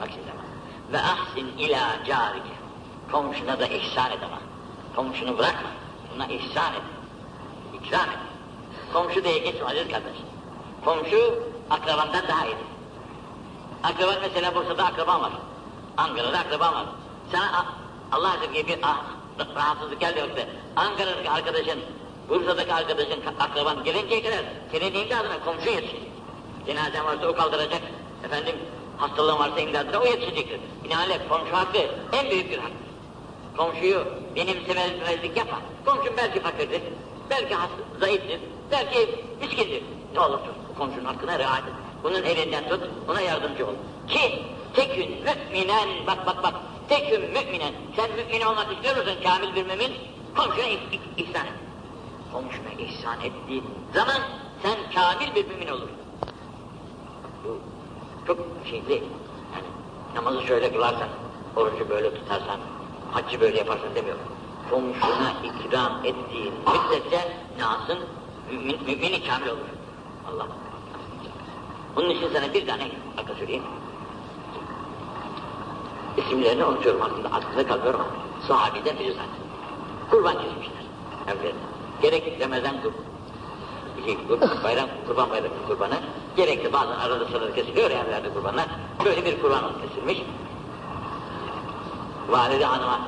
Bak şimdi. Ve ahsin ila carike. Komşuna da ihsan et ama. Komşunu bırakma. Buna ihsan et. İkram et. Komşu diye geçme aziz kardeş. Komşu akrabandan daha iyi. Akraban mesela Bursa'da akraban var. Ankara'da akraban var. Sana Allah aşkına bir ah, rahatsızlık geldi yoksa Ankara'daki arkadaşın, Bursa'daki arkadaşın akraban gelinceye kadar senin imdadına komşu yetişecek. Cenazen varsa o kaldıracak. Efendim hastalığın varsa imdadına o yetişecektir. Binaenaleyh komşu hakkı en büyük bir hak. Komşuyu benimsemezlik yapma. Komşun belki fakirdir, belki hasta, zayıftır, belki miskindir. Ne olursa komşunun hakkına riayet et. Bunun elinden tut, ona yardımcı ol. Ki tekün müminen, bak bak bak, tekün müminen. Sen mümin olmak istiyor musun kamil bir mümin? Komşuna ihsan et. Komşuna ihsan ettiğin zaman sen kamil bir mümin olursun. Bu çok şeyli. Yani namazı şöyle kılarsan, orucu böyle tutarsan, haccı böyle yaparsan demiyor. Komşuna ikram ettiğin müddetçe nasın mümin, mümini kamil olur. Allah. Bunun için sana bir tane akıl söyleyeyim. İsimlerini unutuyorum aklımda, aklımda kalmıyor ama sahabiden biri zaten. Kurban kesmişler. Evlerine. Gerek Ramazan kur, şey, bayram, kurban bayramı kurbanı, gerekli bazen arada sırada kesiliyor evlerde kurbanlar. Böyle bir kurban kesilmiş. Valide hanıma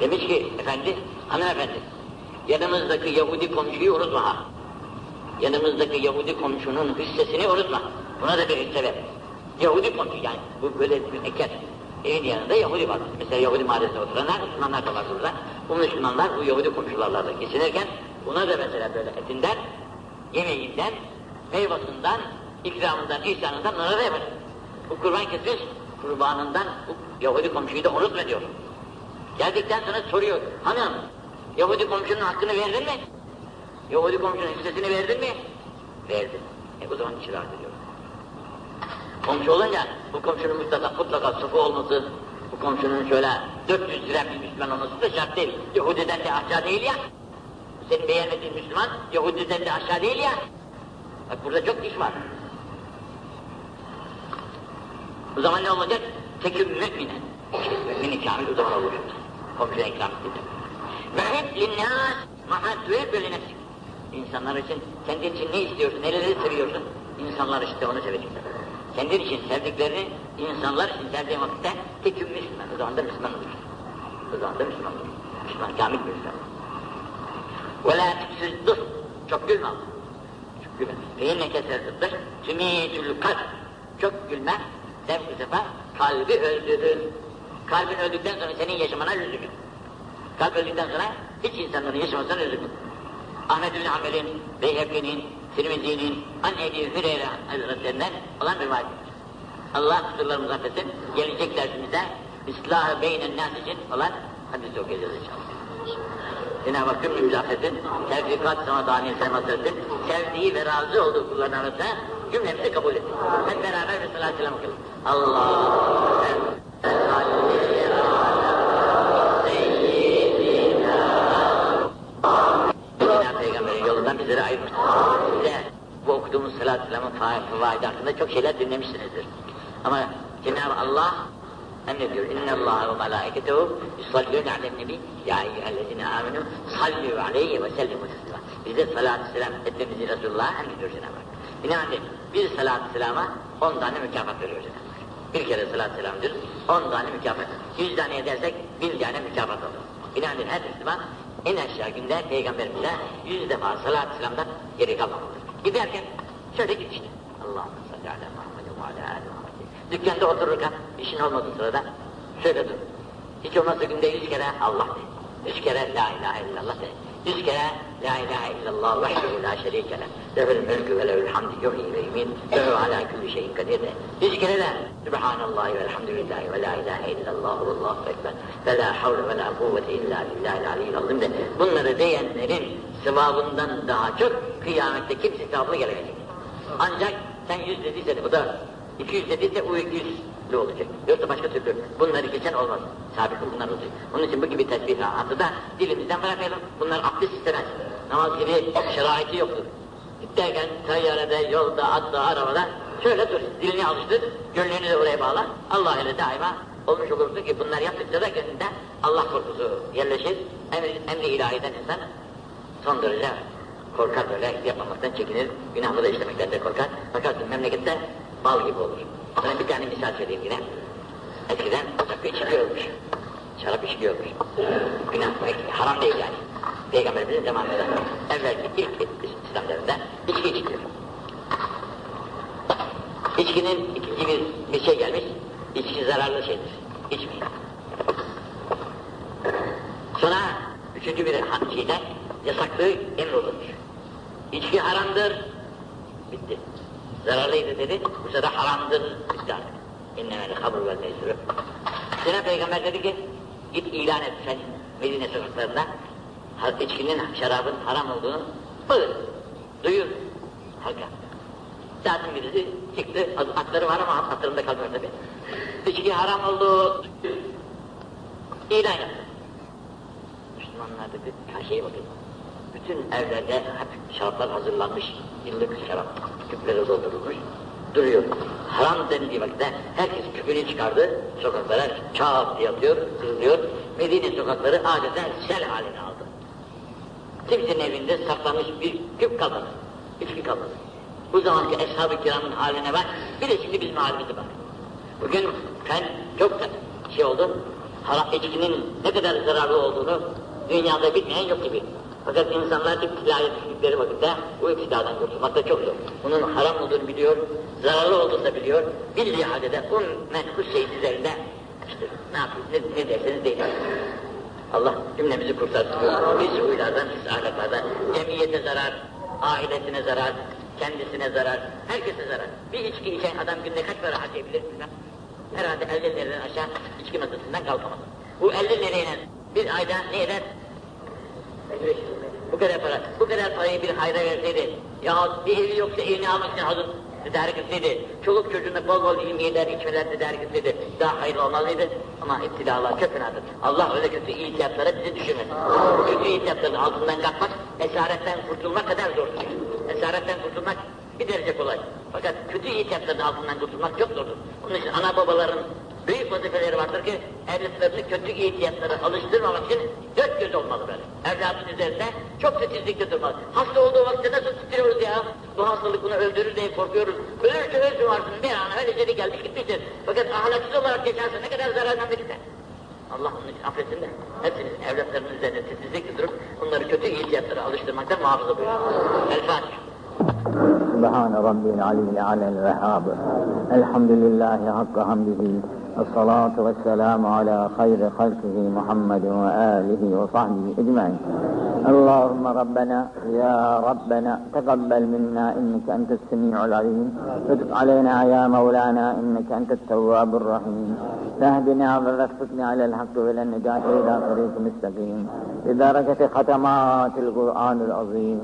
demiş ki, efendi, hanımefendi, yanımızdaki Yahudi komşuyu unutma ha. Yanımızdaki Yahudi komşunun hissesini unutma. Buna da bir hisse ver. Yahudi komşu yani, bu böyle bir eker. Evin yanında Yahudi var. Mesela Yahudi mahallesinde oturanlar, Müslümanlar da var burada. Bu Müslümanlar bu Yahudi komşularla da geçinirken buna da mesela böyle etinden, yemeğinden, meyvasından, ikramından, ihsanından ona da yapar. Bu kurban kesmiş, kurbanından bu Yahudi komşuyu da unutma diyor. Geldikten sonra soruyor, hanım, Yahudi komşunun hakkını verdin mi? Yahudi komşunun hissesini verdin mi? Verdim. E o zaman içi rahat ediyor. Komşu olunca bu komşunun mutlaka, mutlaka sıfı olması, Bu komşunun şöyle 400 lira bir Müslüman olması da şart değil. Yahudiden de aşağı değil ya. Senin beğenmediğin Müslüman Yahudiden de aşağı değil ya. Bak burada çok iş var. O zaman ne olacak? Teküm müminen. Mümini kamil o zaman olur. Komşuya ikram edecek. Ve hep linnâs mahaddüye böyle. İnsanlar için, kendin için ne istiyorsun, neleri seviyorsun? İnsanlar işte onu sevecekler. Kendin için sevdiklerini insanlar için sevdiğin vakitte teküm Müslüman. O zaman da Müslüman olur. O zaman da Müslüman olur. Müslüman, kamil Müslüman. Ve la tüksüz dur. Çok gülme Allah. Çok gülme. Fe inne keserdir. Tümîtül kalp. Çok gülme. Bu sefer kalbi öldürür. Kalbin öldükten sonra senin yaşamana lüzum yok. Kalp öldükten sonra hiç insanların yaşamasına lüzum yok. Ahmet bin Hanbel'in, Beyhekli'nin, Tirmizi'nin, An Ebi Hüreyre Hazretlerinden olan rivayet Allah kusurlarımızı affetsin. Gelecek dersimizde İslah-ı Beynen Nas için olan hadis okuyacağız inşallah. Cenab-ı Hak cümlemizi affetsin. Tevfikat sana Daniel etsin. Sevdiği ve razı olduğu kulların arasında cümlemizi kabul etsin. Hep beraber bir salat selam okuyalım. Allah salli ala seyyidina Yine Peygamberin yolundan bizleri ayırmış. Size bu okuduğumuz salat selamın faide hakkında çok şeyler dinlemişsinizdir. Ama Cenab-ı Allah emrediyor. İnne Allah ve melâiketehu yusallûne alen nebi ya eyyühellezine amenu sallu aleyhi ve sellimu teslima. Bize salatü selam etmemizi Resulullah emrediyor Cenab-ı Hak. Binaenaleyh bir salatü selama on tane mükafat veriyor Cenab-ı Hak. Bir kere salatü selamdır, on tane mükafat. Yüz tane edersek bin tane mükafat olur. Binaenaleyh her Müslüman en aşağı günde Peygamberimize yüz defa salatü selamdan geri kalmamalı. Giderken şöyle git işte. Allahümme salli ala Muhammed ve ala Muhammed. Dükkanda otururken işin olmadığı sırada şöyle dur. Hiç olmazsa günde yüz kere Allah de. Yüz kere la ilahe illallah de. Yüz kere la ilahe illallah vahdehu la şerike leh. Lehül mülkü ve lehül hamdi yuhyi ve yumin. Lehu ala kulli şeyin kadir de. Yüz kere de Subhanallahi ve elhamdülillahi ve la ilahe illallah ve allahu ekber. Ve la havle ve la kuvvete illa billahi aliyyil azim de. Bunları diyenlerin sevabından daha çok kıyamette kimse sevabına gelemeyecek. Ancak sen yüz dediysen o da 200 dediyse o 200'lü olacak. Yoksa başka türlü bunları geçen olmaz. Sabit bunlar olacak. Onun için bu gibi tesbihatı da dilimizden bırakmayalım. Bunlar abdest istemez. Namaz gibi şeraiti yoktur. Giderken tayyarede, yolda, atta, arabada şöyle dur. Dilini alıştır, gönlünü de oraya bağla. Allah ile daima olmuş olursun ki bunlar yaptıkça da gönlünde Allah korkusu yerleşir. Emri, emri ilahiden insan son derece korkar böyle yapmamaktan çekinir, günahları işlemekten de korkar. Bakarsın memlekette bal gibi olur. Sana bir tane misal söyleyeyim yine. Eskiden rakı içiliyormuş. Şarap içiliyormuş. Günah, haram değil yani. Peygamberimizin zamanında. Evvelki ilk İslam devrinde içki içiliyor. İçkinin ikinci bir, bir şey gelmiş. İçki zararlı şeydir. İçmeyin. Sonra üçüncü bir şeyde yasaklığı emrolunmuş. İçki haramdır. Bitti. Zararlıydı dedi. Bu sefer haramdır. Bitti artık. İnnemel hamur vel meysürü. Sonra Peygamber dedi ki git ilan et sen Medine sokaklarında içkinin, şarabın haram olduğunu bağır. Duyur. Halka. Zaten birisi çıktı. Atları var ama atlarında kalmıyor tabi. İçki haram oldu. İlan yaptı. Müslümanlar dedi her şeye bakın. Bütün evlerde hep şaraplar hazırlanmış. Yıllık şarap. Küplere doldurulmuş. Duruyor. Haram dendiği vakitte herkes küpünü çıkardı. Sokaklara çağ diye atıyor, kırılıyor. Medine sokakları adeta sel haline aldı. Kimsenin evinde saklanmış bir küp kalmadı. İçki kalmadı. Bu zamanki Eshab-ı Kiram'ın haline bak, bir de şimdi bizim halimize bak. Bugün ben çok şey oldu, içkinin ne kadar zararlı olduğunu dünyada bilmeyen yok gibi. Fakat insanlar iptilaya düştükleri vakitte bu iptiladan kurtulmak da çok zor. Bunun haram olduğunu biliyor, zararlı olduğunu da biliyor. Bildiği halde de bu menhus şeyin üzerinde işte ne yapayım, ne, ne derseniz deyin. Allah cümlemizi kurtarsın. Biz huylardan, biz ahlaklardan, cemiyete zarar, ailesine zarar, kendisine zarar, herkese zarar. Bir içki içen adam günde kaç para harcayabilir. Herhalde 50 liradan aşağı içki masasından kalkamaz. Bu 50 lirayla bir ayda ne eder? Bu kadar para, bu kadar parayı bir hayra verseydi, ya bir evi yoksa evini almak için hazır, tedarik etseydi, çoluk çocuğuna bol bol ilmiyeler, içmeler tedarik etseydi daha hayırlı olmalıydı. Ama iptilalar çok fenadır. Allah öyle kötü ihtiyatlara bizi düşürmesin. Bu kötü ihtiyatların altından kalkmak, esaretten kurtulmak kadar zordur. Esaretten kurtulmak bir derece kolay. Fakat kötü ihtiyatların altından kurtulmak çok zordur. Onun için ana babaların büyük vazifeleri vardır ki evlatlarını kötü ihtiyatlara alıştırmamak için dört göz olmalı böyle. Evladın üzerinde çok titizlikle durmalı. Hasta olduğu vakitte nasıl titriyoruz ya? Bu hastalık bunu öldürür diye korkuyoruz. Ölürse ölsün varsın bir an öylece de gelmiş gitmiştir. Fakat ahlaksız olarak geçerse ne kadar zararlandı gider. Allah onun için affetsin de hepsiniz evlatlarının üzerinde titizlikle durup onları kötü ihtiyatlara alıştırmaktan muhafaza buyurun. El Fatiha. سبحان ربي العلي الأعلى الوهاب الحمد لله حق حمده الصلاة والسلام على خير خلقه محمد وآله وصحبه أجمعين. اللهم ربنا يا ربنا تقبل منا إنك أنت السميع العليم. وتب علينا يا مولانا إنك أنت التواب الرحيم. تهدنا ووفقنا على الحق وإلى النجاة إلى طريق مستقيم. بدرجة ختمات القرآن العظيم.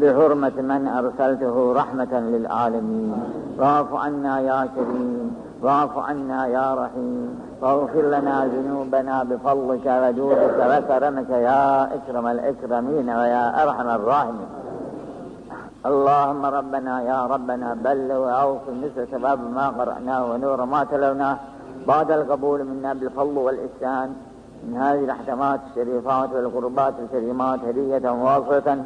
بحرمة من أرسلته رحمة للعالمين. واعف عنا يا كريم. واعف عنا يا رحيم. واغفر لنا ذنوبنا بفضلك وجودك وكرمك يا أكرم الأكرمين ويا أرحم الراحمين. اللهم ربنا يا ربنا بلغ وأوصل مثل شباب ما قرأناه ونور ما تلوناه بعد القبول منا بالفضل والإحسان. من هذه الأحكامات الشريفات والقربات الكريمات هدية واصلة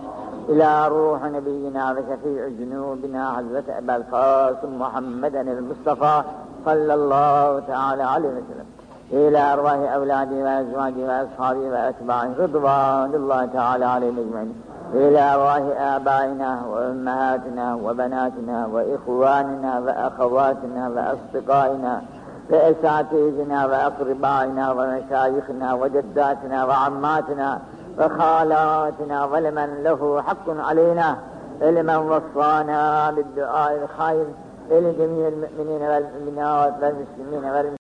إلى روح نبينا وشفيع ذنوبنا حضرة أبا القاسم محمدا المصطفى. صلى الله تعالى عليه وسلم. إلى أرواح أولادي وأزواجي وأصحابي وأتباعي رضوان الله تعالى عليهم أجمعين. إلى أرواح آبائنا وأمهاتنا وبناتنا وإخواننا وأخواتنا وأصدقائنا وأساتذتنا وأقربائنا ومشايخنا وجداتنا وعماتنا وخالاتنا ولمن له حق علينا. لمن وصانا بالدعاء الخير لجميع المؤمنين والمؤمنات والمسلمين والمسلمين